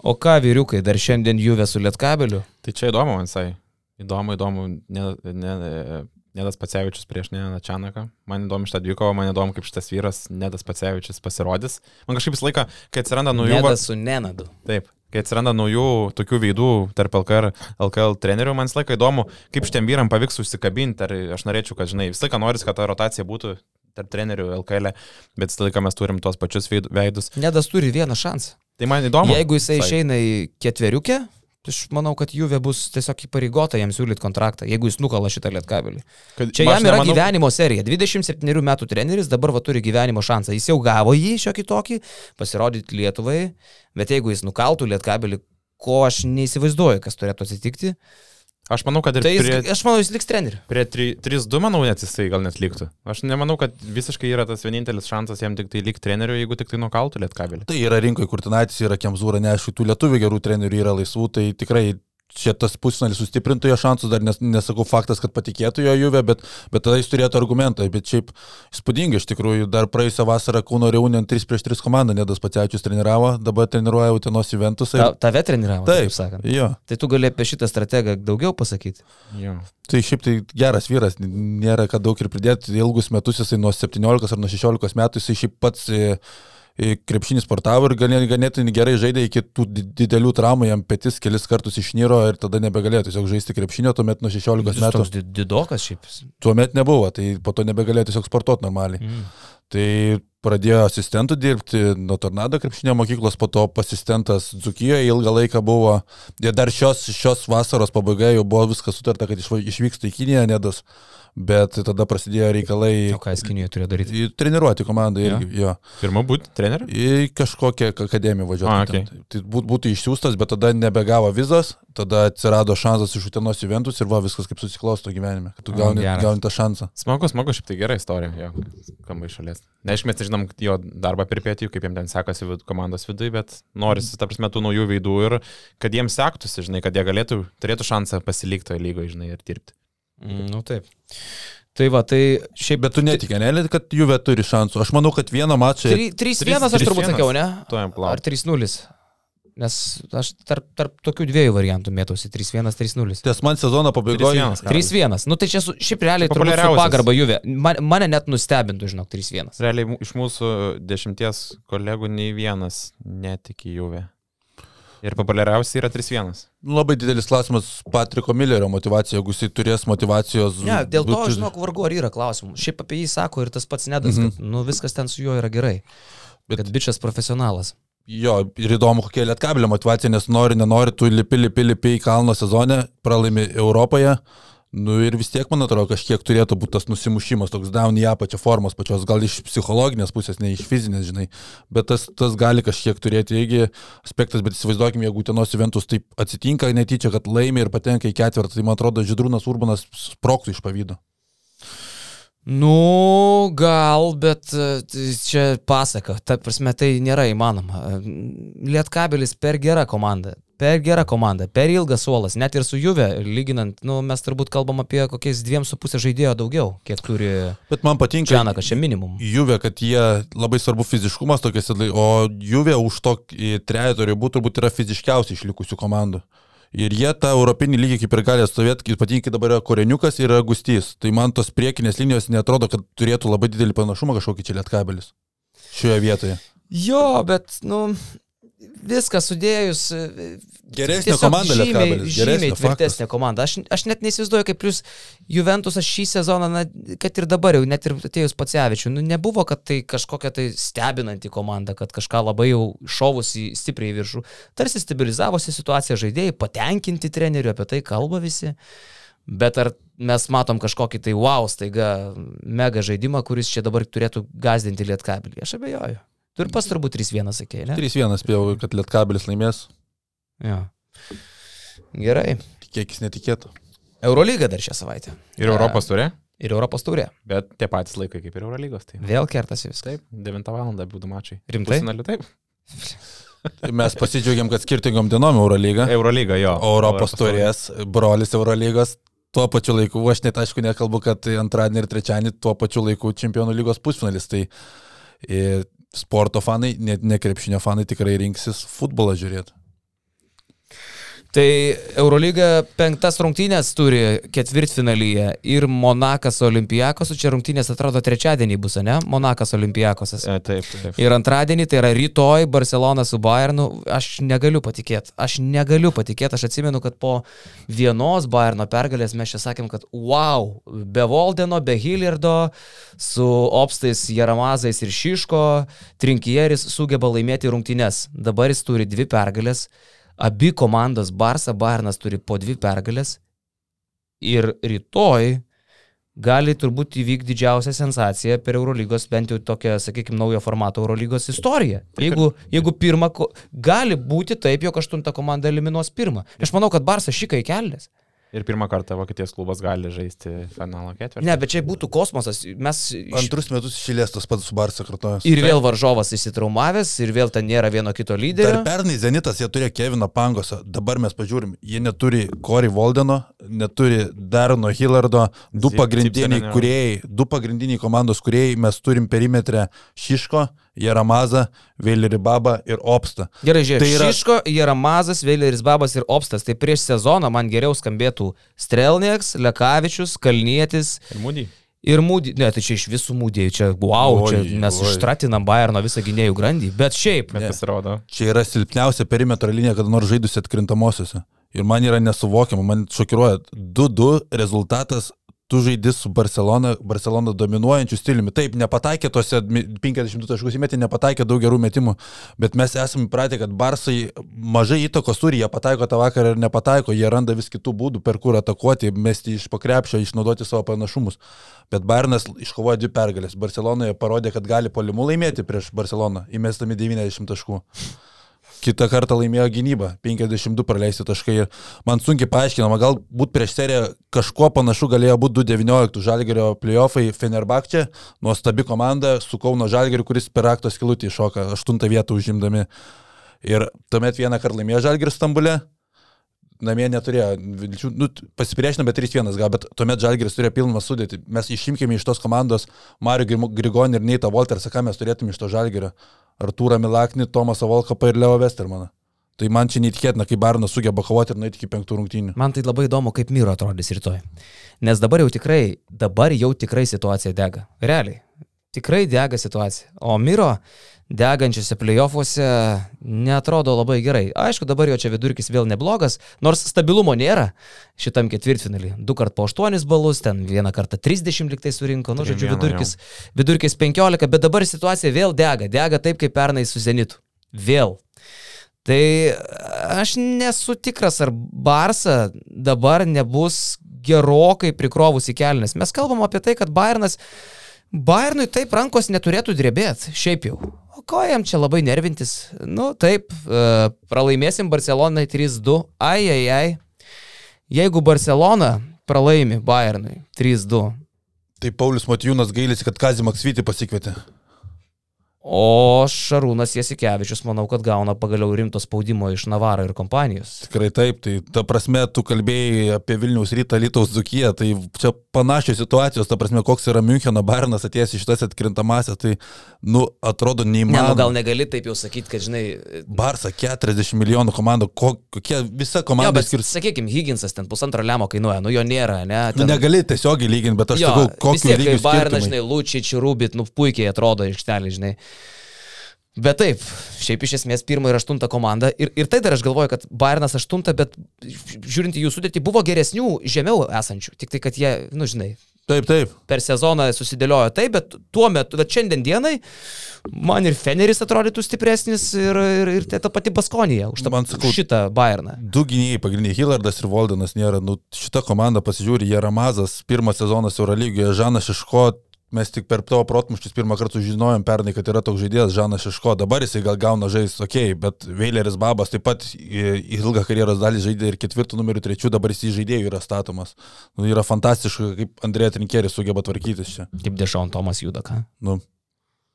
O ką, vyriukai, dar šiandien Juve su Lietkabeliu? Tai čia įdomu, man visai. Įdomu, įdomu, ne, ne, Nedas Pacevičius prieš Neną Čianaką. Man įdomu šitą dvikovą, man įdomu, kaip šitas vyras Nedas Pacevičius pasirodys. Man kažkaip visą laiką, kai atsiranda naujų... Nedas su Nenadu. Taip, kai atsiranda naujų tokių veidų tarp LKR, LKL trenerių, man visą laiką įdomu, kaip šitiem vyram pavyks užsikabinti. Ar aš norėčiau, kad, žinai, visą laiką noris, kad ta rotacija būtų tarp trenerių LKL, bet visą laiką mes turim tuos pačius veid- veidus. Nedas turi vieną šansą. Tai man įdomu. Jeigu jisai išeina į ketveriukę, aš manau, kad Juve bus tiesiog įpareigota jam siūlyti kontraktą, jeigu jis nukala šitą lietkabelį. Kad- Čia jam yra nemanau- gyvenimo serija. 27 metų treneris dabar va turi gyvenimo šansą. Jis jau gavo jį šiokį tokį, pasirodyti Lietuvai, bet jeigu jis nukaltų lietkabelį, ko aš neįsivaizduoju, kas turėtų atsitikti, Aš manau, kad ir Tai jis, prie, aš manau, jis liks treneriu. prie 3 3-2, manau, net jisai gal net liktų. Aš nemanau, kad visiškai yra tas vienintelis šansas jam tik tai likti treneriu, jeigu tik tai nukautų lietkabelį. Tai yra rinkoje, kur Tinaitis yra Kemzūra, neaišku, tų lietuvių gerų trenerių yra laisvų, tai tikrai čia tas pusfinalis sustiprintų jo šansus, dar nes, nesakau faktas, kad patikėtų jo Juve, bet, bet tada jis turėtų argumentą, bet šiaip įspūdingai iš tikrųjų, dar praėjusią vasarą Kūno Reunion 3 prieš 3 komandą Nedas Pacevičius treniravo, dabar treniruoja Utenos Juventusą. Ta, tave treniravo, taip Taip, sakant. jo. Tai tu gali apie šitą strategą daugiau pasakyti. Jo. Tai šiaip tai geras vyras, nėra ką daug ir pridėti. Ilgus metus jisai nuo 17 ar nuo 16 metų jisai šiaip pats e, krepšinį sportavo ir ganė- ganėtinai gerai žaidė iki tų di- didelių traumų, jam petis kelis kartus išnyro ir tada nebegalėjo tiesiog žaisti krepšinio, tuomet nuo 16 Jis metų. toks di- didokas šiaip. Tuomet nebuvo, tai po to nebegalėjo tiesiog sportuoti normaliai. Mm. Tai pradėjo asistentų dirbti nuo Tornado krepšinio mokyklos, po to asistentas Dzukijoje ilgą laiką buvo. Ir dar šios, šios vasaros pabaigoje jau buvo viskas sutarta, kad išvyksta į Kiniją Nedas, bet tada prasidėjo reikalai O ką jis Kinijoje turėjo daryti? treniruoti komandą irgi. Jo. Pirma būti treneriu? Į kažkokią ak- akademiją važiuoti. Ten. Tai būt, būtų išsiųstas, bet tada nebegavo vizos, tada atsirado šansas iš Utenos Juventus ir va viskas kaip susiklosto gyvenime, kad tu O, gauni, geras. gauni tą šansą. Smagu, smagu, šiaip tai gera istorija, jo, skamba iš šalies. Neaišku, mes žinom jo darbą pirpėti, kaip jiems ten sekasi vid- komandos viduje, bet norisi, ta prasme, tų naujų veidų ir kad jiems sektųsi, žinai, kad jie galėtų, turėtų šansą pasilikti toje lygoje, žinai, ir dirbti. Mm, nu taip. Tai va, tai šiaip... Bet tu netikė, ne, kad Juve turi šansų. Aš manau, kad vieną mačą... 3-1 aš turbūt 3-1. sakiau, ne? Ar klausiu. 3-0? Nes aš tarp, tarp tokių dviejų variantų mėtausi 3-1, 3-0. Ties man sezono pabaigoje. 3-1. 3-1. Nu tai čia su, šiaip realiai turbūt su pagarba Juve. Man, mane net nustebintų, žinok, 3-1. Realiai iš mūsų dešimties kolegų nei vienas netiki Juve. Ir populiariausia yra 3-1. Labai didelis klausimas Patriko Millerio motivacija, jeigu jisai turės motivacijos. Ne, dėl to, būti- žinok, vargu ar yra klausimų. Šiaip apie jį sako ir tas pats nedas, Mhm. kad nu, viskas ten su juo yra gerai. Bet kad bičias profesionalas. Jo, ir įdomu, kokia lietkabilio motivacija, nes nori, nenori, tu lipi, lipi, lipi į kalno sezone, pralaimi Europoje. Nu ir vis tiek, man atrodo, kažkiek turėtų būti tas nusimušimas, toks down į apačią formos pačios, gal iš psichologinės pusės, ne iš fizinės, žinai. Bet tas, tas gali kažkiek turėti irgi aspektas, bet įsivaizduokime, jeigu Utenos Juventus taip atsitinka netyčia, kad laimi ir patenka į ketvirtą, tai man atrodo, Židrūnas Urbanas sproktų iš pavydo. Nu, gal, bet e, čia pasaka. Ta prasme, tai nėra įmanoma. Lietkabelis per gera komanda. Per gera komanda, per ilgas suolas, net ir su Juve, lyginant, nu, mes turbūt kalbam apie kokiais dviem su pusė žaidėjo daugiau, kiek turi Bet man patinka. Čianakas, čia minimum. Juve, kad jie labai svarbu fiziškumas tokias, o Juve už tokį trejetą ribų turbūt yra fiziškiausiai išlikusių komandų. Ir jie tą europinį lygį kaip ir gali atstovėti, ypatingai dabar yra Koreniukas ir Agustys. Tai man tos priekinės linijos netrodo, kad turėtų labai didelį panašumą kažkokį čia lietkabelis. Šioje vietoje. Jo, bet, nu, viską sudėjus. e, Geresnė komanda žymiai, Lietkabelis, žymiai tvirtesnė komanda. Aš, aš net neįsivaizduoju, kaip plus Juventus aš šį sezoną, na, kad ir dabar jau, net ir atėjus Pacevičiu, nu, nebuvo, kad tai kažkokia tai stebinanti komanda, kad kažką labai jau šovusi stipriai į viršų. Tarsi stabilizavosi situacija žaidėjai, patenkinti treneriu, apie tai kalba visi. Bet ar mes matom kažkokį tai wow, staiga mega žaidimą, kuris čia dabar turėtų gazdinti lietkabelį? Aš abejoju. Tu ir pas turbūt 3-1 sakėjai, ne? 3-1 spėjau, kad lietkabelis laimės. Jo. Gerai. Tikėkis netikėtų. Eurolyga dar šią savaitę. Ir Europos turė, Ir Europos taurė. bet tie patys laikai kaip ir Eurolygos. Tai. Vėl kertasi viskas. Taip, 9 val. būtų mačiai. Rimtai? Pusfinaliu, taip. Tai Mes pasidžiaugiam, kad skirtingom dienom Eurolyga. Eurolyga, jo. O Europos turės, brolis Eurolygos. Tuo pačiu laiku, aš net aišku nekalbu, kad antradienį ir trečiadienį tuo pačiu laiku čempionų lygos pusfinalis. Tai sporto fanai, net ne krepšinio fanai tikrai rinksis futbolą žiūrėti. Tai Eurolyga penktas rungtynės turi ketvirtfinalyje ir Monakas Olimpijakos, čia rungtynės atrodo trečiadienį bus, ne? Monakas Olimpijakosas. E, taip, taip. Ir antradienį, tai yra rytoj, Barcelona su Bayernu, aš negaliu patikėti. Aš negaliu patikėti, aš atsimenu, kad po vienos Bayerno pergalės mes čia sakėm, kad wow, be Voldeno, be Hilliardo, su Opstais, Jaramazais ir Šiško, Trinkieris sugeba laimėti rungtynes. Dabar jis turi dvi pergalės, abi komandos Barça, Bayernas turi po dvi pergalės. Ir rytoj gali turbūt įvykti didžiausia sensacija per Eurolygos, bent jau tokią, sakykime, naujo formato Eurolygos istoriją. Jeigu, jeigu pirmą, gali būti taip, jog aštunta komanda eliminuos pirmą. Aš manau, kad Barsas šikai kelnes. Ir pirmą kartą Vokietijos klubas gali žaisti finalo ketvirtį. Ne, bet čia būtų kosmosas. Mes. Antrus metus išėlės tas pats su Barsa kartojas. Ir vėl varžovas įsitraumavęs, ir vėl ten nėra vieno kito Dar lyderio. pernai Zenitas jie turėjo Keviną Pangosą, dabar mes pažiūrim, jie neturi Corey Voldeno, neturi Darno Hillardo, du pagrindiniai kuriejai, du pagrindiniai komandos kuriejai, mes turim perimetrę Šiško, Jaramazą, Vėlerį Babą ir Opstą. Gerai, žiūrėk, Tai yra-. Šiško, Jaramazas, Vėleris Babas ir Opstas. Tai prieš sezoną man geriau skambėtų Strelnieks, Lekavičius, Kalnietis Ir mūdį. ir Mūdį. Ne, tai čia iš visų Mūdį, čia wow, Oi, čia mes oi. ištratinam Bayerno visą gynėjų grandį. Bet šiaip, Bet pasirodo. Čia yra silpniausia perimetro linija, kada nors žaidusi atkrintamosiose. Ir man yra nesuvokiama, man šokiruoja 2-2 rezultatas. Tu žaidži su Barcelona, Barcelona dominuojančiu stiliumi. Taip, nepataikė tose mi- 52 taškus įmetė, nepataikė daug gerų metimų, bet mes esame įpratę, kad Barsai mažai įtakos turi, jie pataiko tą vakarą ir nepataiko, jie randa vis kitų būdų, per kur atakuoti, mesti iš pakrepšio, išnaudoti savo panašumus. Bet Bayernas iškovojo dvi pergalės. Barcelonoje parodė, kad gali polimu laimėti prieš Barceloną, įmestami 90 taškų. Kitą kartą laimėjo gynybą, 52 praleisti taškai. Ir man sunkiai paaiškinama, galbūt prieš seriją kažkuo panašu galėjo būti 2-19 Žalgerio playoffai Fenerbakčia, nuostabi komanda su Kauno Žalgeriu, kuris per akto skilutį iššoka, 8 vietą užimdami. Ir tuomet vieną kartą laimėjo Žalgeris Stambulė, namie neturėjo vilčių, nu, pasipriešino, bet 3-1 gal, bet tuomet Žalgeris turėjo pilną sudėtį. Mes išimkime iš tos komandos Mario Grigonį ir Neitą Voltersą, ką mes turėtume iš to Žalgerio. Artūrą Milaknį, Tomasą Volkapą ir Leo Westermaną. Tai man čia neįtikėtina, kaip Barnas sugeba kovoti ir nueiti iki penktų rungtynių. man tai labai įdomu, kaip Myro atrodys rytoj. Nes dabar jau tikrai, dabar jau tikrai situacija dega. Realiai. Tikrai dega situacija. O Myro degančiose playoffuose netrodo labai gerai. Aišku, dabar jo čia vidurkis vėl neblogas, nors stabilumo nėra šitam ketvirtfinalį. Du kart po 8 balus, ten vieną kartą 30 liktai surinko, nu, žodžiu, vidurkis, vidurkis 15, bet dabar situacija vėl dega. Dega taip, kaip pernai su Zenitu. Vėl. Tai aš nesu tikras, ar Barsa dabar nebus gerokai prikrovus į kelnes. Mes kalbam apie tai, kad Bayernas, Bayernui taip rankos neturėtų drebėti, šiaip jau. O ko jam čia labai nervintis? Nu taip, e, pralaimėsim Barcelonai 3-2. Ai, ai, ai. Jeigu Barcelona pralaimi Bayernui 3-2, Tai Paulius Matijūnas gailisi, kad Kazį Maksvitį pasikvietė. O Šarūnas Jasikevičius manau, kad gauna pagaliau rimto spaudimo iš Navaro ir kompanijos. Tikrai taip, tai ta prasme, tu kalbėjai apie Vilniaus rytą, Lietuvos Zukiją, tai čia panašios situacijos, ta prasme, koks yra Müncheno Bairnas atėjęs iš šitas atkrintamasias, tai, nu, atrodo Ne, nu neįmanoma. gal negali taip jau sakyti, kad žinai, Barsa 40 milijonų komandų, ko, kokia visa Jo, komanda bet, skirs. sakykime, Higginsas ten pusantro lemo kainuoja, nu jo nėra, ne? Nu, Ten, negali tiesiogiai lyginti, bet aš jo, sakau, lygiu Bayernas, skirtumai. žinai, Lučič, Rubit, nu puikiai atrodo aikštelė, žinai. Bet taip, šiaip iš esmės pirmą ir aštuntą komandą. Ir, ir tai dar aš galvoju, kad Bayernas aštuntą, bet žiūrint į jų sudėtį, buvo geresnių žemiau esančių. Tik tai, kad jie, nu žinai, Taip, taip. per sezoną susidėliojo taip, bet tuo metu, bet šiandien dienai, man ir Feneris atrodytų stipresnis ir, ir, ir ta pati Baskonija už, tą, Man sakau- šitą Bayerną. Du gynėjai pagrindiniai, Hillardas ir Voldenas nėra. Nu, šita komanda pasižiūri, Jaramazas, pirmas sezonas Eurolygoje, Žanas Šiško, mes tik per tavo protmuščius pirmą kartą žinojom pernai, kad yra toks žaidėjas Žanas Šiško, dabar jisai gal gauna žaisti, okei, okay, bet Veileris Babas taip pat ilgą karjeros dalį žaidė ir ketvirtų numerių trečių, dabar jis į žaidėjų yra statomas. Nu, yra fantastiška, kaip Andrėja Trinkeris sugeba tvarkytis čia. Kaip Dešon Tomas juda, ką? Nu,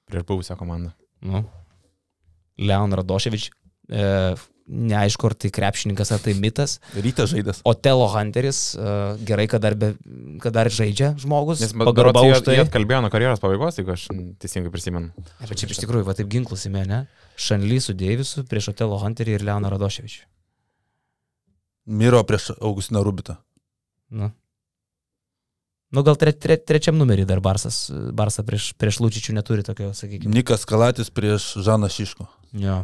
Prieš buvusią komandą. Nu. Leon Radoševič. E, neaišku, ar tai krepšininkas, ar tai mitas. ryte žaidės. Otelo Hunteris. E, gerai, kad dar, be, kad dar žaidžia žmogus. Nes Pagarba už tai. tai atkalbėjo nuo karjeros pabaigos, jeigu aš teisingai prisimenu. Bet šiaip iš tikrųjų, va taip ginklus įmė, ne? Šanly su Deivisu prieš Otelo Hunterį ir Leoną Radoševičių. Miro prieš Augustiną Rubitą. Nu. Nu, gal tre, tre, trečiam numerį dar Barsas, Barsa prieš, prieš Lūčičių neturi tokio, sakykime. Nikas Kalatis prieš Žaną Šiško. Jo.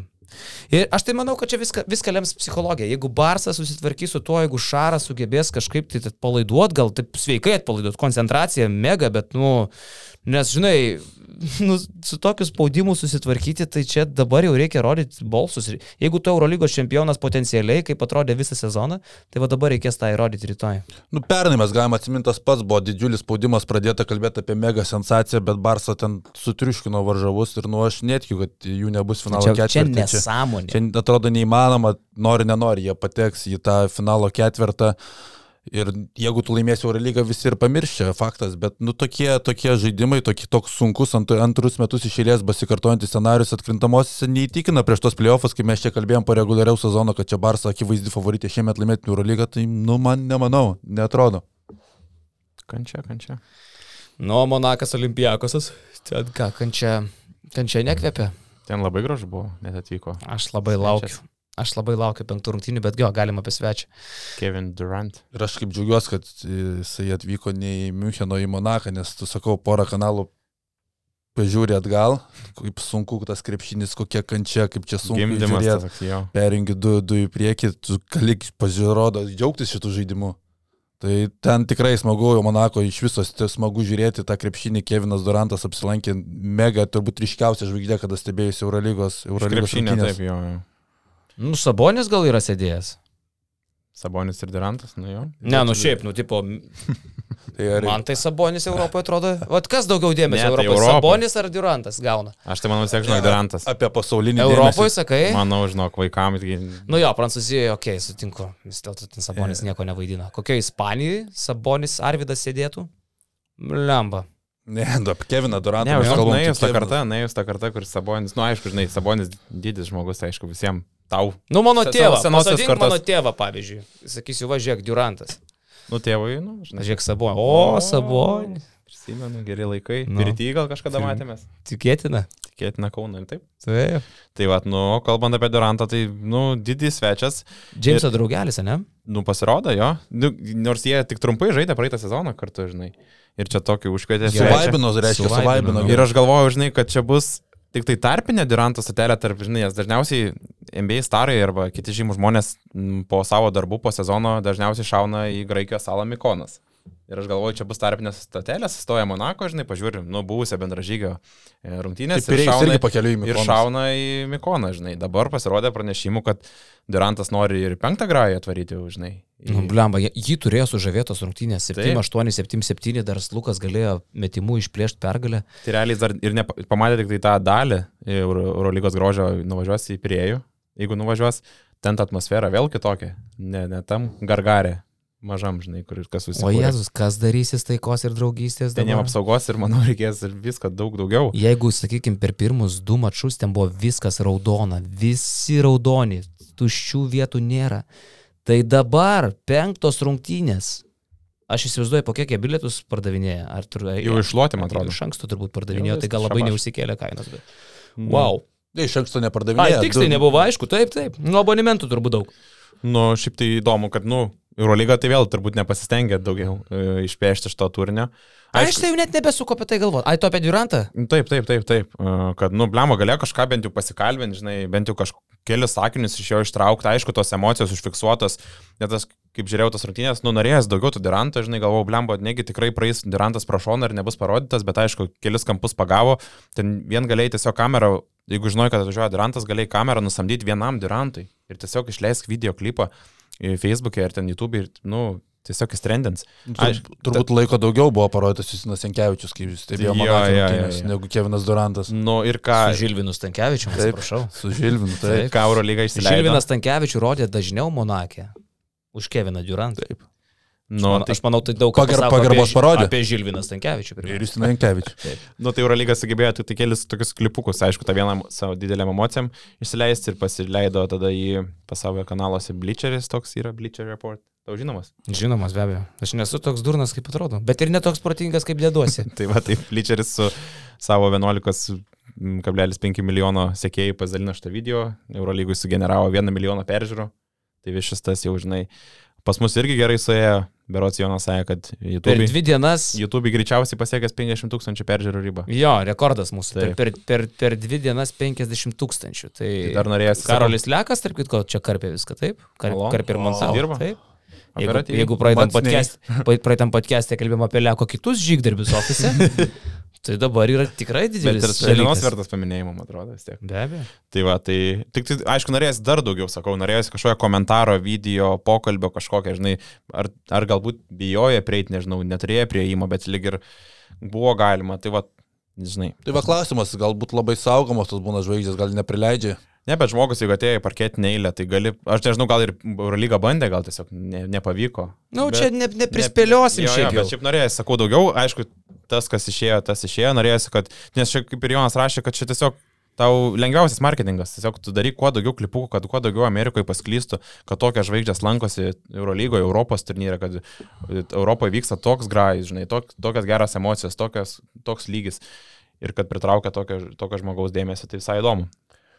Ir aš tai manau, kad čia viską, viską lems psichologija. Jeigu Barsas susitvarkys su tuo, jeigu Šaras sugebės kažkaip tai atpalaiduot, gal taip sveikai atpalaiduot, koncentracija mega, bet, nu, nes, žinai, (laughs) nu, su tokiu spaudimu susitvarkyti, tai čia dabar jau reikia rodyti balsus. Jeigu tu Eurolygos čempionas potencialiai, kaip atrodė visą sezoną, tai va dabar reikės tą įrodyti rytoj. Nu, pernai mes galime atsiminti tas pats, buvo didžiulis spaudimas pradėta kalbėti apie mega sensaciją, bet Barsa ten sutriuškino varžovus ir nu aš netikiu, kad jų nebus finalo Čia, čia ketvirtį. Nesąmonė. Čia atrodo neįmanoma, nori, nenori, jie pateks į tą finalo ketvirtą. Ir jeigu tu laimėsi Eurolygą, visi ir pamiršia, faktas, bet nu tokie, tokie žaidimai, tokie, toks sunkus ant, antrus metus išėlės besikartojantis scenarius atkrintamosiose neįtikina prieš tos playoffs, kai mes čia kalbėjom po reguliariaus sezono, kad čia Barsa akivaizdi favoritė šiemet laimėti Eurolygą, tai nu man nemanau, netrodo. Kančia, kančia. Nu, Monakas Olimpijakosas. Ten ką, kančia, kančia nekvepia. Ten labai gražu buvo, net atvyko. Aš labai laukiu. Aš labai laukiu penktų rungtynių, bet jo, galima apie svečią. Kevin Durant. Ir aš kaip džiaugiuosi, kad jisai atvyko ne į Müncheno, į Monaką, nes tu sakau, porą kanalų pažiūri atgal, kaip sunku tas krepšinis, kokia kančia, kaip čia sunku. Gimdymas. Perjungi du, du į priekį, tu gali pasirodo džiaugtis šitų žaidimų. Tai ten tikrai smagu, jau Monako iš viso tai smagu žiūrėti tą krepšinį, Kevinas Durantas apsilankė mega, turbūt ryškiausia žvaigždė, kada stebėjusi Eurolygos, Eurolygos Krepšinė, rungtynes. taip, jo. jo. Nu, Sabonis gal yra sėdėjęs. Sabonis ir Durantas, nu jo. Ne, nu šiaip, nu, tipo, (laughs) Tai ar, man tai Sabonis Europoje atrodo. Vat kas daugiau Ne, dėmesio tai Europoje? Europoj. Sabonis ar Durantas gauna? Aš tai manau, tiek žinau, Durantas. apie pasaulinį Europoje, sakai? Manau, žinok, vaikams. Nu jo, Prancūzijoje, okei, okay, sutinku. Vis dėlto ten Sabonis nieko nevaidina. Kokioje Ispanijoje Sabonis Arvidas sėdėtų? Lemba. Ne, apie Keviną Durantą. Ne, žinok, nuėjus tą kartą, nuėjus tą kartą, kur Sabonis, nu aišku, žinai, Sabonis didis žmogus, tai aišku, visiems tau. Nu, mano tėvą. senosios kartos. Mano tėvą, pavyzdžiui. Sakysiu, važiuok, Durantas. Nu, tėvui, nu, žinai. Važiuok Sabonis. O, Sabonis. Prisimenu, geri laikai. Nu. No. Pirty gal kažkada matėmės. Tikėtina. Tikėtina Kauna, taip. Taip. Tai va, nu, kalbant apie Durantą, tai, nu, didis svečias, Džeimso draugelis, ne? nu, pasirodo, jo. Nu, nors jie tik trumpai žaidė praeitą sezoną kartu, žinai. Ir čia tokį užkvietė. Suvaibino, reiškia, Suvaibino. Ir aš galvoju, žinai, kad čia bus tik tai tarpinė Duranto stotelė tarp, žinai, nes dažniausiai NBA starai arba kiti žymus žmonės po savo darbų, po sezono dažniausiai šauna į Graikijos salą Mikonas. Ir aš galvoju, čia bus tarpinės stotelės, stoja Monako, žinai, pažiūrim, nu, buvusią bendražygio e, rungtynės. Taip, ir šauna- irgi į Ir šauna į Mikoną, žinai. Dabar pasirodė pranešimų, kad Durantas nori ir penktą grają atvaryti, žinai. Nu, blemba, jį turėjo sužavėtos rungtynės. 7, Taip. 8, 7, 7, dar Lukas galėjo metimų išplėšti pergalę. Tai realiai dar ir pamatė tik tai tą dalį Euro- Eurolygos grožio, nuvažiuos į priejų. Jeigu nuvažiuos, ten ta atmosfera vėl kitokia. Ne, ne tam gargarė, mažam, žinai, kur kas O susikūrė. Jėzus, kas darysis taikos ir draugystės Ten dabar? apsaugos ir manau reikės ir visko daug daugiau. Jeigu, sakykime, per pirmus du mačius ten buvo viskas raudona, visi raudoni, tuščių vietų nėra. Tai dabar penktos rungtynės. Aš įsivaizduoju, po kiek jie bilietus pardavinėja. Ar tur, Jau išluoti, man atrodo. Iš anksto turbūt pardavinėjo, tai gal labai šabaš. neužsikėlė kainos. Bet... Wow. Tai iš anksto nepardavinėjo. tiksliai nebuvo aišku, taip, taip. Nuo abonementų turbūt daug. Nu, šiaip tai įdomu, kad, nu, Eurolyga tai vėl turbūt nepasistengė daugiau e, išpešti iš to turinio. Aš tai jau net nebesuku apie tai galvoti. Ai, tu apie Durantą? Nu, Taip, taip, taip, taip. E, Kad, nu, blemo galėjo kažką bent jau pasikalbinti, žinai, bent jau kažkelius sakinius iš jo ištraukti, aišku, tos emocijos užfiksuotos. Net aš, kaip žiūrėjau tos rungtynės, nu, norėjęs daugiau tų Duranto, žinai, galvojau, blembo, negi tikrai praeis Durantas pro šoną ir nebus parodytas, bet aišku, kelis kampus pagavo. Ten vien galėjai tiesiog kamerą, jeigu žinai, kad atvažiuoja Durantas, galėjai kamerą nusamdyti vienam Durantui ir tiesiog išleisk video klipą į Facebook'e ir ten YouTube ir, nu, tiesiog įstrendins. Aš- Tur, turbūt laiko daugiau buvo parodytas Justinas Senkevičius, kaip jūs stebėjo rungtynes, jo. negu Kevinas Durantas. Nu, ir ką, Su Žilvinu Stankievičiu, Taip. atsiprašau. Su Žilvinu, tai. Taip. ką Eurolyga išsileido. Žilvinas Stankievičiu rodė dažniau Monakė. Už Keviną Durantą. Taip. Nu, Man, tai, aš manau, tai daug Pagar- pasako pagarbos apie, parodė. Apie Žilviną Stankievičių. Ir. Justinas Senkevičius. (laughs) nu, tai Eurolyga sugebėjo tik tai kelis tokius klipukus, aišku, tą vieną savo didelėm emocijom išsileisti ir pasileido tada į pasaulio kanaluose Bleacheris, toks yra Bleacher Report. Tau žinomas? Žinomas, be abejo. Aš nesu toks durnas, kaip atrodo. Bet ir netoks protingas, kaip dėduosi. (laughs) Tai va, tai Bleacheris su savo 11,5 milijono sekėjų pasidalino šitą video, Eurolygui sugeneravo 1 milijoną peržiūrų. Tai vis šis tas jau, žinai, pas mus irgi gerai suėjo, Berots Jonas sakė, kad Per YouTube, dvi dienas. YouTube greičiausiai pasiekęs 50 tūkstančių peržiūrų ribą. Jo, rekordas mūsų. Per, Taip. per, per, per dvi dienas 50 tūkstančių. Tai, Tai dar norėjęs. Karolis Lekas, tarp kitko, čia karpė viską, taip? Kar, karpė ir montavo. Dirba. Taip. Jeigu, jeigu praeitam nei. podcast- podcast'e kalbėjome apie Leko kitus žygdarbius ofise, (laughs) tai dabar yra tikrai Bet didelis. ir Šelinos dalykas. vertas paminėjimo, man atrodo, vis tiek. Be abejo. Tai va, tai tik tai, aišku, norėjęs dar daugiau, sakau, norėjęs kažkokio komentaro, video, pokalbio kažkokio, žinai, ar, ar galbūt bijojo prieiti, nežinau, neturėjo prieimo, bet lyg ir buvo galima, tai va, žinai. Tai va klausimas, galbūt labai saugomos tos būna žvaigždės, gal neprileidžia. Ne, bet žmogus, jeigu atėjo į parketinę eilę, tai gali, aš nežinau, gal ir Eurolyga bandė, gal tiesiog ne, nepavyko. Na, nu, čia ne, neprispėliosim jo, šiaip jo, bet šiaip norėjau, sakau, daugiau, aišku, tas, kas išėjo, tas išėjo, norėjau, kad, nes čia kaip ir Jonas rašė, kad čia tiesiog tau lengviausias marketingas, tiesiog tu daryk kuo daugiau klipų, kad kuo daugiau Amerikoje pasklystų, kad tokios žvaigždės lankosi Eurolygoje, Europos turnyre, kad Europoje vyksta toks grajus, žinai, tok, tokios geros emocijos, tokios, toks lygis ir kad pritraukia tokio, tokio žmogaus dėmesį, tai visai įdomu.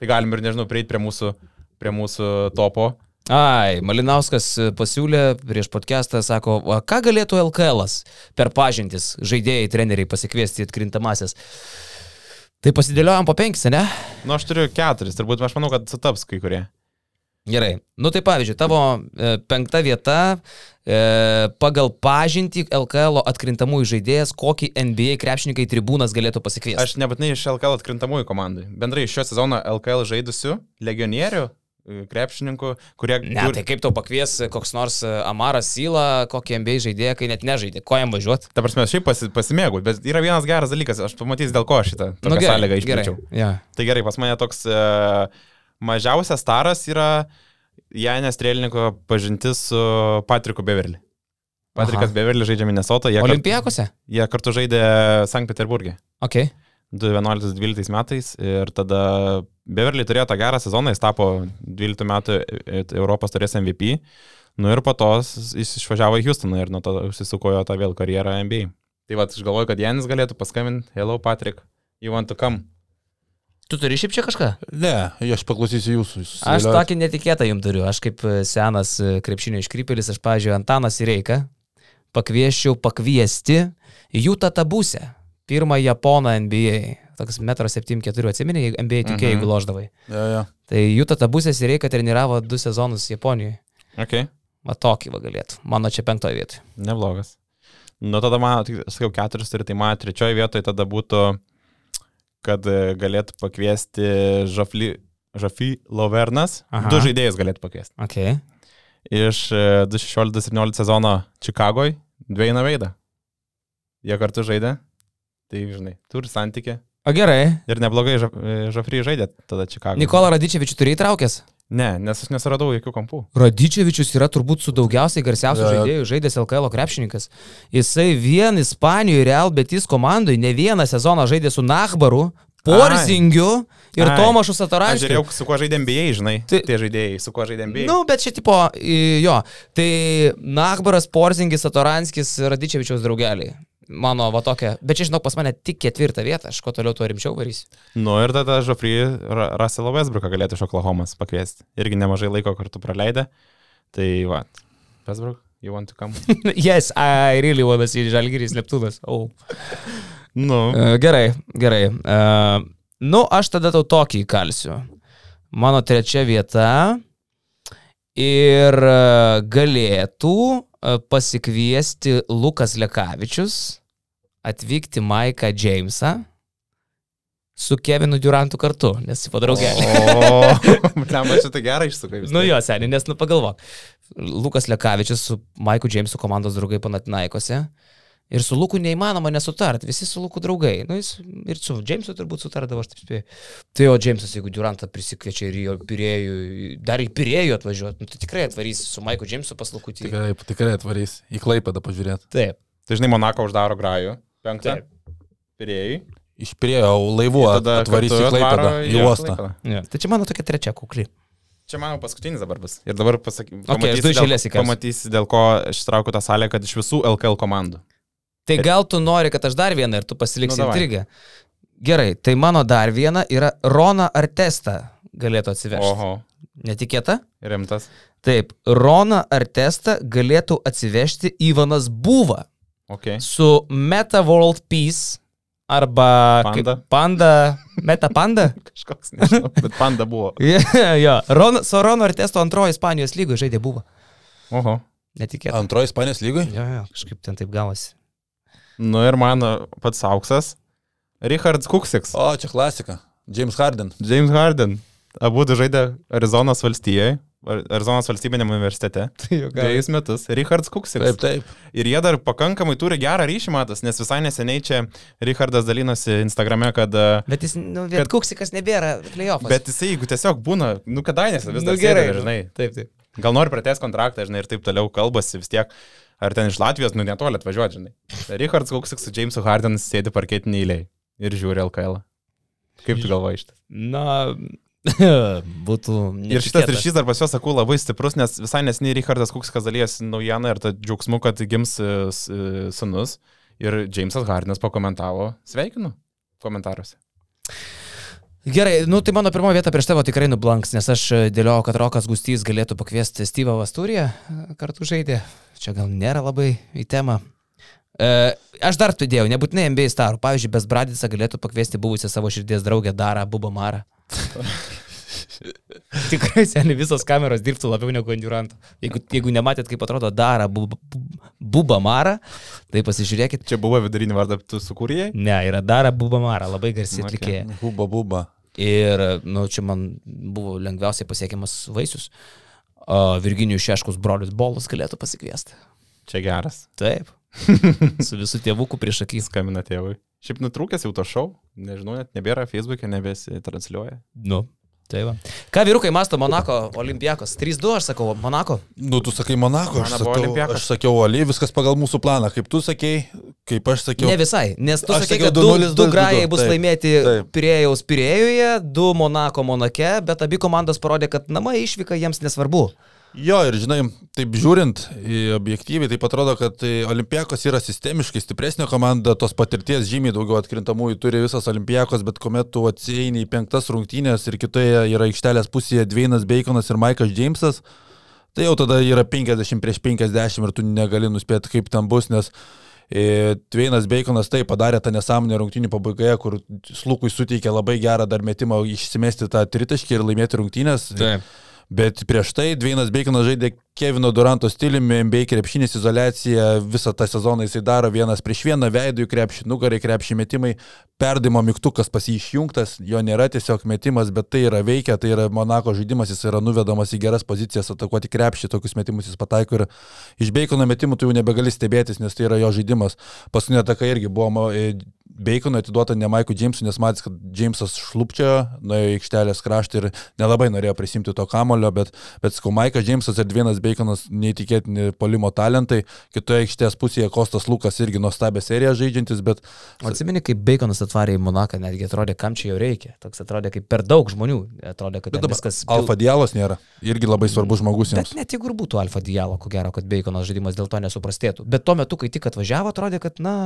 Tai galim ir, nežinau, prieiti prie mūsų, prie mūsų topo. Ai, Malinauskas e, pasiūlė prieš podcastą, sako, "O ką galėtų LKL per pažintis žaidėjai, treneriai pasikviesti į atkrintamasis. Tai pasidėliojom po penkis, ne? Nu, aš turiu keturis, turbūt aš manau, kad sutaps kai kurie. Gerai. Nu tai pavyzdžiui, tavo e, penkta vieta e, pagal pažintį LKL atkrintamųjų žaidėjas, kokį NBA krepšininkai tribūnas galėtų pasikviesti. Aš nebūtinai iš LKL atkrintamųjų komandų. Bendrai iš šio sezono LKL žaidusių legionierių, e, krepšininkų, kurie... Ne, tai kaip tau pakvies koks nors e, Amaras Syla, kokį NBA žaidėją, kai net nežaidė, ko jam važiuoti? Ta prasme, šiaip pasi, pasimėgau, bet yra vienas geras dalykas, aš pamatysiu, dėl ko aš šitą nu, sąlygą išplėčiau. Ja. Tai gerai, pas mane toks e, mažiausias staras yra Janės Trėlininko pažintis su Patriku Beverly. Patrikas. Beverly žaidžia Minnesota, Olimpijakose? jie kartu žaidė Sankt Peterburgė. Ok. 2011-2012 metais ir tada Beverly turėjo tą gerą sezoną, jis tapo 12 metų e, Europos turės MVP. Nu ir po to jis išvažiavo į Houstoną ir nuo to užsisuko jo tą vėl karjerą NBA. Tai va, aš galvoju, kad Janis galėtų paskambinti, hello Patrick, you want to come? Tu turi šiaip čia kažką? Ne, aš paklausysiu jūsų. jūs Aš tokį netikėtą jums turiu. Aš kaip e, senas e, krepšinio iškrypėlis, aš, pažiūrėjau, Antanas Ireika, pakvieščiau pakviesti Jūtą Tabusę, pirmą Japoną NBA. Toks 1,74 m, atsimeni, NBA tik Mhm. jeigu loždavai. Ja, ja. Tai Jūta Tabusės Ireika treniravo du sezonus Japonijoje. Ok, Va tokį va galėtų. Mano čia penktoje vietoje. neblogas. Nu tada man, sakiau, keturis turi, tai man trečioje vietoje tada būtų, kad e, galėtų pakviesti Žafly, Žafly Lovernas. Aha. Du žaidėjus galėtų pakviesti. Ok. iš e, 2016-2017 sezono Čikagoje Dvieina Veidą. Jie kartu žaidė, tai žinai, turi santyki. O gerai. Ir neblogai Ža- e, Žafry žaidė tada Čikagoje. Nikola Radičevičių turi įtraukęs. Ne, nes aš nesuradau jokių kampų. Radičevičius yra turbūt su daugiausiai garsiausių jo. žaidėjų žaidęs LKL krepšininkas. Jisai vien Ispanijoje Real Betis komandai ne vieną sezoną žaidė su Nachbaru, Porzingiu ir Ai. Tomašu Aš Satoranskiu. žiūrėjau, su kuo žaidė NBA, žinai. Tai- tie žaidėjai, su kuo žaidė NBA. Nu, bet čia tipo, jo, tai Nachbaras, Porzingis, Satoranskis, Radičevičiaus draugeliai. Mano va tokia, bet čia žinok, pas mane tik ketvirtą vietą, aš kuo toliau tuo rimčiau varysiu. Nu ir tada Žafry Russell Westbrooką galėtų iš Oklahomas pakviesti. Irgi nemažai laiko kartu praleidę. Tai va, Westbrook, you want to come? (laughs) yes, I really wanna see Žalgiris Neptūnas. Oh. nu, E, Gerai, gerai. E, Nu, aš tada tau tokį įkalsiu. Mano trečia vieta. Ir e, galėtų pasikviesti Lukas Lekavičius, atvykti Maiką Jamesą su Kevinu Durantu kartu, nes jis padraugėlė. O, blem, aš šitą gerą išsukai. Nu jo, seniai, nes nu pagalvok. Lukas Lekavičius su Maiku Jamesu komandos draugai Panatinaikose. Ir su Luku neįmanoma nesutart, visi su Luku draugai. Nu, jis ir su Jamesu turbūt sutardavo, aš taip spėjau. Tai jo Jamesas, jeigu Durantą prisikviečia ir jo pirėjų, dar į pirėjų atvažiuoti, nu, tai tikrai atvarys su Maiku Jamesu pas Lukutį. Tikrai, tikrai atvarys. Į Klaipėdą pažiūrėti. Taip. Tai žinai, Monako uždaro grajų. Penktą. Pirėjai. Iš priejo laivu atvarys į Klaipėdą, atvaro į uostą. Ja. Tai čia mano tokia trečia kukli. Čia mano paskutinis dabar bus. Ir dabar pasakysiu. Ok, aš du iš eilės įkalsiu. Pamatysi, dėl ko aš traukiu tą salę, kad iš visų LKL komandų. Tai gal tu nori, kad aš dar vieną ir tu pasiliksi Nu, intrigą. Gerai, tai mano dar viena yra Rona Artesta galėtų atsivežti. Oho, Netikėta? rimtas. Taip, Rona Artesta galėtų atsivežti Ivanas Būva Ok. su Meta World Peace arba kaip- Panda? Panda, Meta Panda. (laughs) Kažkoks, nežinau, bet panda buvo. ja, (laughs) ja. Ron, su Rono Artesto antrojo Ispanijos lygoje žaidė Būva. Oho. Netikėta. Antroji Ispanijos lygoj? Jo, jo, kažkaip ten taip gavosi. Nu ir mano pats auksas. Richards Kuksiks. O, čia klasika. James Harden. James Harden. Abu du žaidė Arizonos valstijoje. Arizonos valstybinėme universitete. (laughs) juokauju. Dviejus metus. Richards Kuksikas. Taip, taip. Ir jie dar pakankamai turi gerą ryšį, matas, nes visai neseniai čia Richardas dalinosi Instagrame, kad... e, Bet jis, nu, bet Kad- kuksikas nebėra playoffas. Bet jisai, jeigu tiesiog būna, nu kadainės vis dar nu, gerai, sėdi, žinai. Taip, taip. Gal nori pratęs kontraktą, žinai, ir taip toliau kalbasi vis tiek. Ar ten iš Latvijos, nu netoli atvažiuoti, žinai. Richards Kuksikas su Jamesu Harden sėdi parketinį eiliai ir žiūri LKL. Kaip tu galvoji šitas? Na, (laughs) būtų. Ir šitas netikėta. ryšys dar pas juos, sakau, labai stiprus, nes visai nesiniai Richardas Kuksikas dalyjasi naujieną ir tą džiaugsmu, kad gims e, s- e, sunus. Ir Jamesas Hardinas pakomentavo, sveikinu komentaruose. Gerai, nu tai mano pirmoji vieta prieš tavo tikrai nublanks, nes aš e, dėliojau, kad Rokas Gustys galėtų pakviesti Steve'ą Vastūriją kartu žaidė. Čia gal nėra labai į temą. E, aš dar tu dėjau, nebūtinai MBA starų. Pavyzdžiui, Besbradicą galėtų pakviesti buvusią savo širdies draugę Darą Bubamarą. (laughs) Tikrai, seniai, visos kameros dirbtų labiau negu Endurant. Jeigu, jeigu nematėt, kaip atrodo Dara Bub- Bub- Bubamara, tai pasižiūrėkit. Čia buvo vidurinį vardą, tu sukūrėjai? Ne, yra Dara Bubamara, labai garsi Okay. atlikėja. Buba, buba. Ir, nu, čia man buvo lengviausiai pasiekiamas vaisius. O Virginijų Šeškus brolius Bolas galėtų pasikviesti. Čia geras. Taip. (laughs) Su visų tėvukų prieš akis. Skambina tėvui. Šiaip nutrūkęs jau to šau, nežinau, net nebėra Facebook'e, nebesitransliuoja. Nu. Tai va. Ką vyrukai masto Monako olimpijakos? 3-2, aš sakau, Monako. Nu, tu sakai Monako, aš sakiau, Olimpiakas. aš sakiau Oli, viskas pagal mūsų planą. Kaip tu sakei, kaip aš sakiau. Ne visai, nes tu sakai, kad du, 2-0, du 2-2, grajai bus taip, laimėti taip. Pirėjaus Pirėjuje, du Monako Monake, bet abi komandos parodė, kad namai išvyka jiems nesvarbu. Jo, ir žinai, taip žiūrint objektyviai, tai atrodo, kad tai Olimpiakos yra sistemiškai stipresnė komanda, tos patirties žymiai daugiau atkrintamųjų turi visas Olimpiakos, bet kuomet tu atsieini į penktas rungtynės ir kitoje yra aikštelės pusėje Dveinas Baconas ir Maikas Džeimsas, tai jau tada yra 50 prieš 50 ir tu negali nuspėti, kaip ten bus, nes e, Dveinas Baconas tai padarė tą nesąmonę rungtynių pabaigoje, kur Slukui suteikė labai gerą dar metimą išsimesti tą tritaškį ir laimėti rungtynės. Taip. Bet prieš tai Dvienas Baconas žaidė Kevino Duranto stiliumi, NBA krepšinis izolacija, visą tą sezoną jisai daro vienas prieš vieną, veidų į krepšį, nugarai krepšį metimai, perdimo mygtukas pas jį išjungtas, jo nėra tiesiog metimas, bet tai yra veikia, tai yra Monako žaidimas, jis yra nuvedamas į geras pozicijas, atakuoti krepšį, tokius metimus jis pataiko ir iš Bacono metimų tu jau nebegali stebėtis, nes tai yra jo žaidimas. Paskutinė ataka irgi buvo Bacono atiduota ne Maikui Džeimsui, nes matys, kad Džeimsas šlupčiojo, nuėjo į aikštelės kraštą ir nelabai norėjo prisimti to kamulio, bet, bet sakau, Maikas Džeimsas ir Dvienas Baconas neįtikėtini polimo talentai, kitoje aikštės pusėje Kostas Lukas irgi nuostabią seriją žaidžiantis, bet Atsimeni, kaip Baconas atvarė į Monaką, netgi atrodė, kam čia jo reikia. Toks atrodė, kaip per daug žmonių. Atrodė, kad Bet dabar viskas... Alfa Dialos nėra. Irgi labai svarbus žmogus Bet jiems. net jeigu ir būtų Alfa Dialo, ko gero, kad Baconas žaidimas dėl to nesuprastėtų. Bet tuo metu, kai tik atvažiavo, atrodė, kad, na,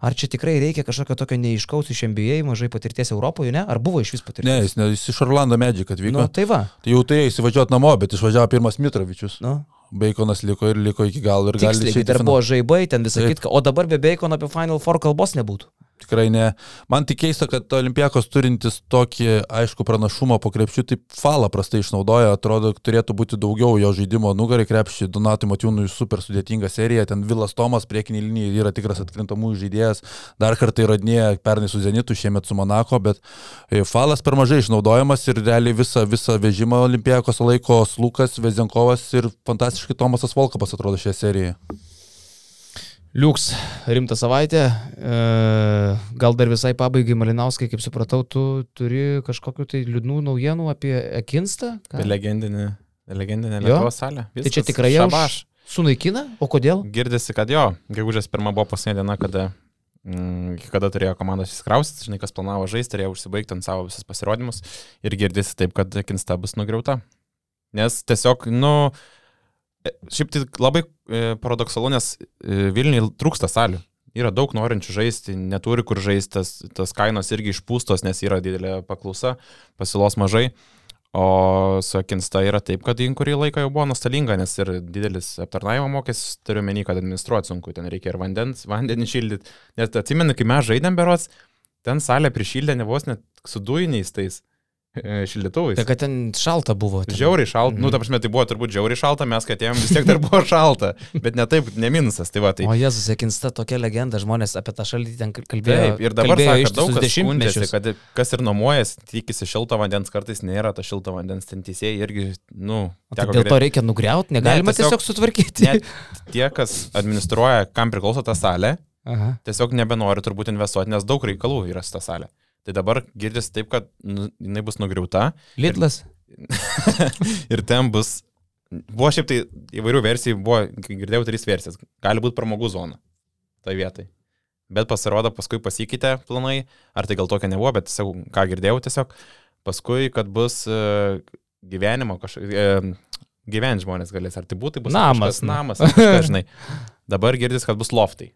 ar čia tikrai reikia kažkokio tokio neiškaus iš NBA, mažai patirties Europoje, ne? Ar buvo iš vis patirties? Ne, jis, ne, jis iš Orlando Magic atvyko. Nu, tai va. Tai jau tai įsivažiuoti namo, bet išvažiavo pirmas Mitrovičius. Nu, Baconas liko ir liko iki galo ir gali tiksliai, išeiti. į dar buvo žaibai, ten visą kitką. O dabar be Bacono apie Final Four kalbos nebūtų. Tikrai ne. Man tik keista, kad Olimpiakos turintis tokį aišku pranašumą po krepšių, taip falą prastai išnaudoja, atrodo, turėtų būti daugiau jo žaidimo nugarai krepšį, Donatui Matijūnui super sudėtinga serija, ten Vilas Tomas priekinį liniją yra tikras atkrintamųjų žaidėjas, dar kartą įrodinėja pernai su Zenitu, šiemet su Monako, bet e, falas per mažai išnaudojamas ir realiai visą, visą vežimą Olimpiakos laiko Lukas, Vezenkovas ir fantastiškai Tomasas Volkapas atrodo šioje serijoje. Liuks, rimta savaitė. E, gal dar visai pabaigai, Malinauskai, kaip supratau, tu turi kažkokiu tai liūdnų naujienų apie Ekinstą? Apie legendinį, legendinę? Lietuvos salę. Tai čia Viskas, tikrai jau šabaš. sunaikina? O kodėl? Girdisi, kad jo, gegužės pirma buvo paskutinė diena, kada, mm, kada turėjo komandos įsikraustyti, žinai, kas planavo žaisti, turėjo užsibaigti ant savo visus pasirodymus ir girdisi taip, kad Kinsta bus nugriauta. Nes tiesiog, nu, šiaip tai labai e, paradoksalu, nes e, Vilniui trūksta salių. Yra daug norinčių žaisti, neturi kur žaisti, tas, tas kainos irgi išpūstos, nes yra didelė paklausa, pasilos mažai. O su Akinsta yra taip, kad jin kurį laiką jau buvo nuostolinga, nes ir didelis aptarnaimo mokestis, turiu menį, kad administruoti sunku, ten reikia ir vandens, vandenį šildyti. Nes atsimenu, kai mes žaidėm berots, ten salę prišildė ne vos net su dujiniais tais. E, šildytuvais. Tai kad ten šalta buvo. ten. Žiauriai šalta, Mhm. nu, ta prasme, tai buvo turbūt žiauriai šalta, mes, kad atėjom, vis tiek dar buvo šalta, bet ne taip, ne minusas, tai va, tai O Jėzus, Ekinsta tokia legenda, žmonės apie tą šaltį ten kalbėjo. Taip, ir dabar kalbėjo sako, kad daug kas skundžiasi, kad kas ir nuomojas, tikisi šilto vandens, kartais nėra ta šilto vandens, ten teisėjai irgi, nu, tai dėl to girdėt. reikia nugriauti, negalima Ne, tiesiog- tiesiog sutvarkyti. Net tie, kas administruoja, kam priklauso ta salė, Aha. tiesiog nebenori turbūt investuoti, nes daug reikalų yra su ta salė. Tai dabar girdisi taip, kad nu, jinai bus nugriauta Lidlas. (laughs) ir ten bus... Buvo šiaip tai įvairių versijų, buvo, girdėjau, trys versijas. Gali būti pramogų zona. Tai vietai. Bet pasirodo, paskui pasikeitė planai, ar tai gal tokia nebuvo, bet tiesiog, ką girdėjau tiesiog, paskui, kad bus uh, gyvenimo kažkokia... Uh, gyventi žmonės galės, ar tai būtų, tai bus Namas, kažkas na. namas, kažkas, žinai. Dabar girdis, kad bus loftai.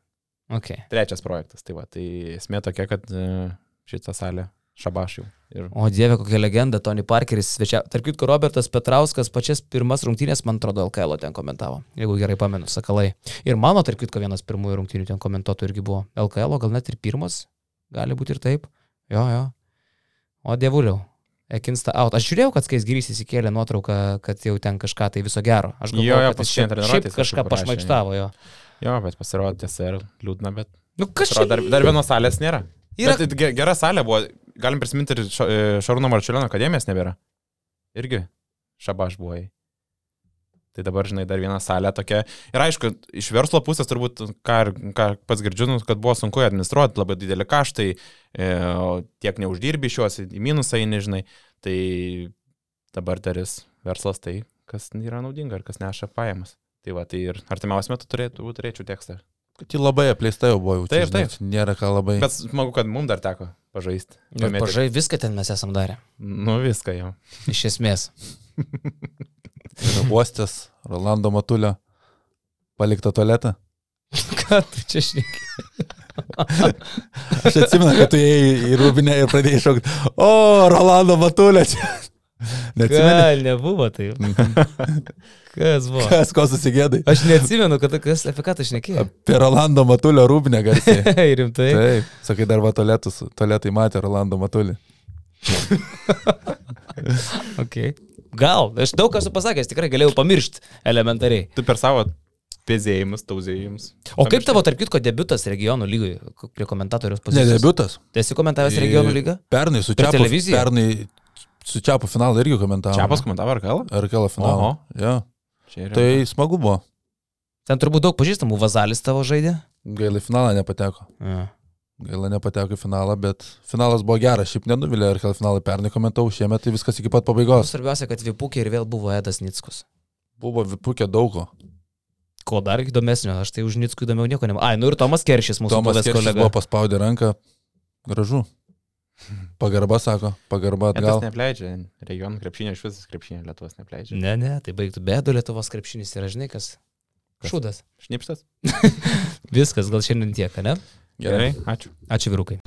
Okay. Trečias projektas, tai va, tai esmė tokia, kad uh, šitą salę šabašiau. Ir O dieve, kokia legenda, Tony Parkeris svečia. Tarp kitko, Robertas Petrauskas pačias pirmas rungtynės, man atrodo, LKL ten komentavo, jeigu gerai pamenu, sakalai. Ir mano, tarp kitko, vienas pirmųjų rungtynių ten komentuotojų irgi buvo LKL, gal net ir pirmas, gali būti ir taip. Jo, jo. O dievuliau. Ekinsta out. Aš žiūrėjau, kad Skais Grys įsikėlė nuotrauką, kad jau ten kažką tai viso gero. Aš Jo, galvoju, jo, kad pas jis šiandien šiaip, kažką pašmaikštavo jo. jo, bet pasirodė tiesa ir liūdna, bet Nu kas čia? dar, dar vienos salės nėra. Yra-. Bet ge- gera salė buvo, galim prisiminti ir e, Šarūno Marčiulionio akademijos nebėra. Irgi šabaš buvo. Tai dabar, žinai, dar viena salė tokia. Ir aišku, iš verslo pusės turbūt, ką, ką pats girdžiu, nu, kad buvo sunku administruoti, labai dideli kaštai, e, tiek neuždirbi iš juos, į minusą eini, žinai. Tai dabar daris verslas tai, kas yra naudinga ir kas neša pajamas. Tai va, tai ir artimiausiu metu turėtų, turėčiau tekstą. Kad ji labai apleista jau buvo. Taip, žinai, taip. Nėra ką labai. Bet smagu, kad mums dar teko pažaisti. Pažai, viską ten mes esam darę. Nu viską jau. Iš esmės. (laughs) Yra uostas Rolando Matulio paliktą tualetą. (laughs) Ką tu čia šneki? Aš atsimenu, kad tu įėjai į rūbinę ir pradėjai šaukti, o, Rolando Matulio čia. Neatsimenu, Gal nebuvo tai. Kas buvo? kas ko susigėdai. Aš neatsimenu, kad, kas, apie ką tu šnekėjai. Apie Rolando Matulio rūbinę garsiai. (laughs) Rimtai. Taip, sakai, dar va tualetus, tualetai matė Rolando Matulį. (laughs) Okay. Gal, aš daug ką esu pasakęs, tikrai galėjau pamiršti elementariai. Tu per savo pėzėjimus, tauzėjimus. O kaip tavo, tarp kitko, debutas regionų lygoje, prie komentatorius Ne, pozicijos? debutas. Esi komentavęs regionų lygą? Pernai su Čiapu. televiziją? Pernai su Čiapu finalą irgi komentavo. Čiapas komentavo? Ar kelą finalą. Oho. Ja. Yra. Tai smagu buvo. Ten turbūt daug pažįstamų, Vazalis tavo žaidė. Gaila finalą nepateko. Ja. Gaila nepateko į finalą, bet finalas buvo geras. Šiaip nenuvilė ir kelą finalą pernai komentavau, šiemet tai viskas iki pat pabaigos. Svarbiausia, kad Vipukė ir vėl buvo Edas Nickus. Buvo vipukė daugo. Ko dar įdomesnio, aš tai už Nickų įdomiau nieko nemanau. Ai, nu ir Tomas Keršys, mūsų Tomas Keršis kolega. buvo paspaudę ranką. Gražu. Pagarba, sako. Pagarba Atgal. atgal. Nepleidžia. Regionų krepšinio iš visas krepšinio Lietuvos nepleidžia. Ne, ne, tai baigtų bedo Lietuvos krepšinis yra, žinai, kas. Kas? Šūdas. Šnipštas. (laughs) Viskas, gal šiandien tiek, ne? Gerai, ačiū. Ačiū vyrukai.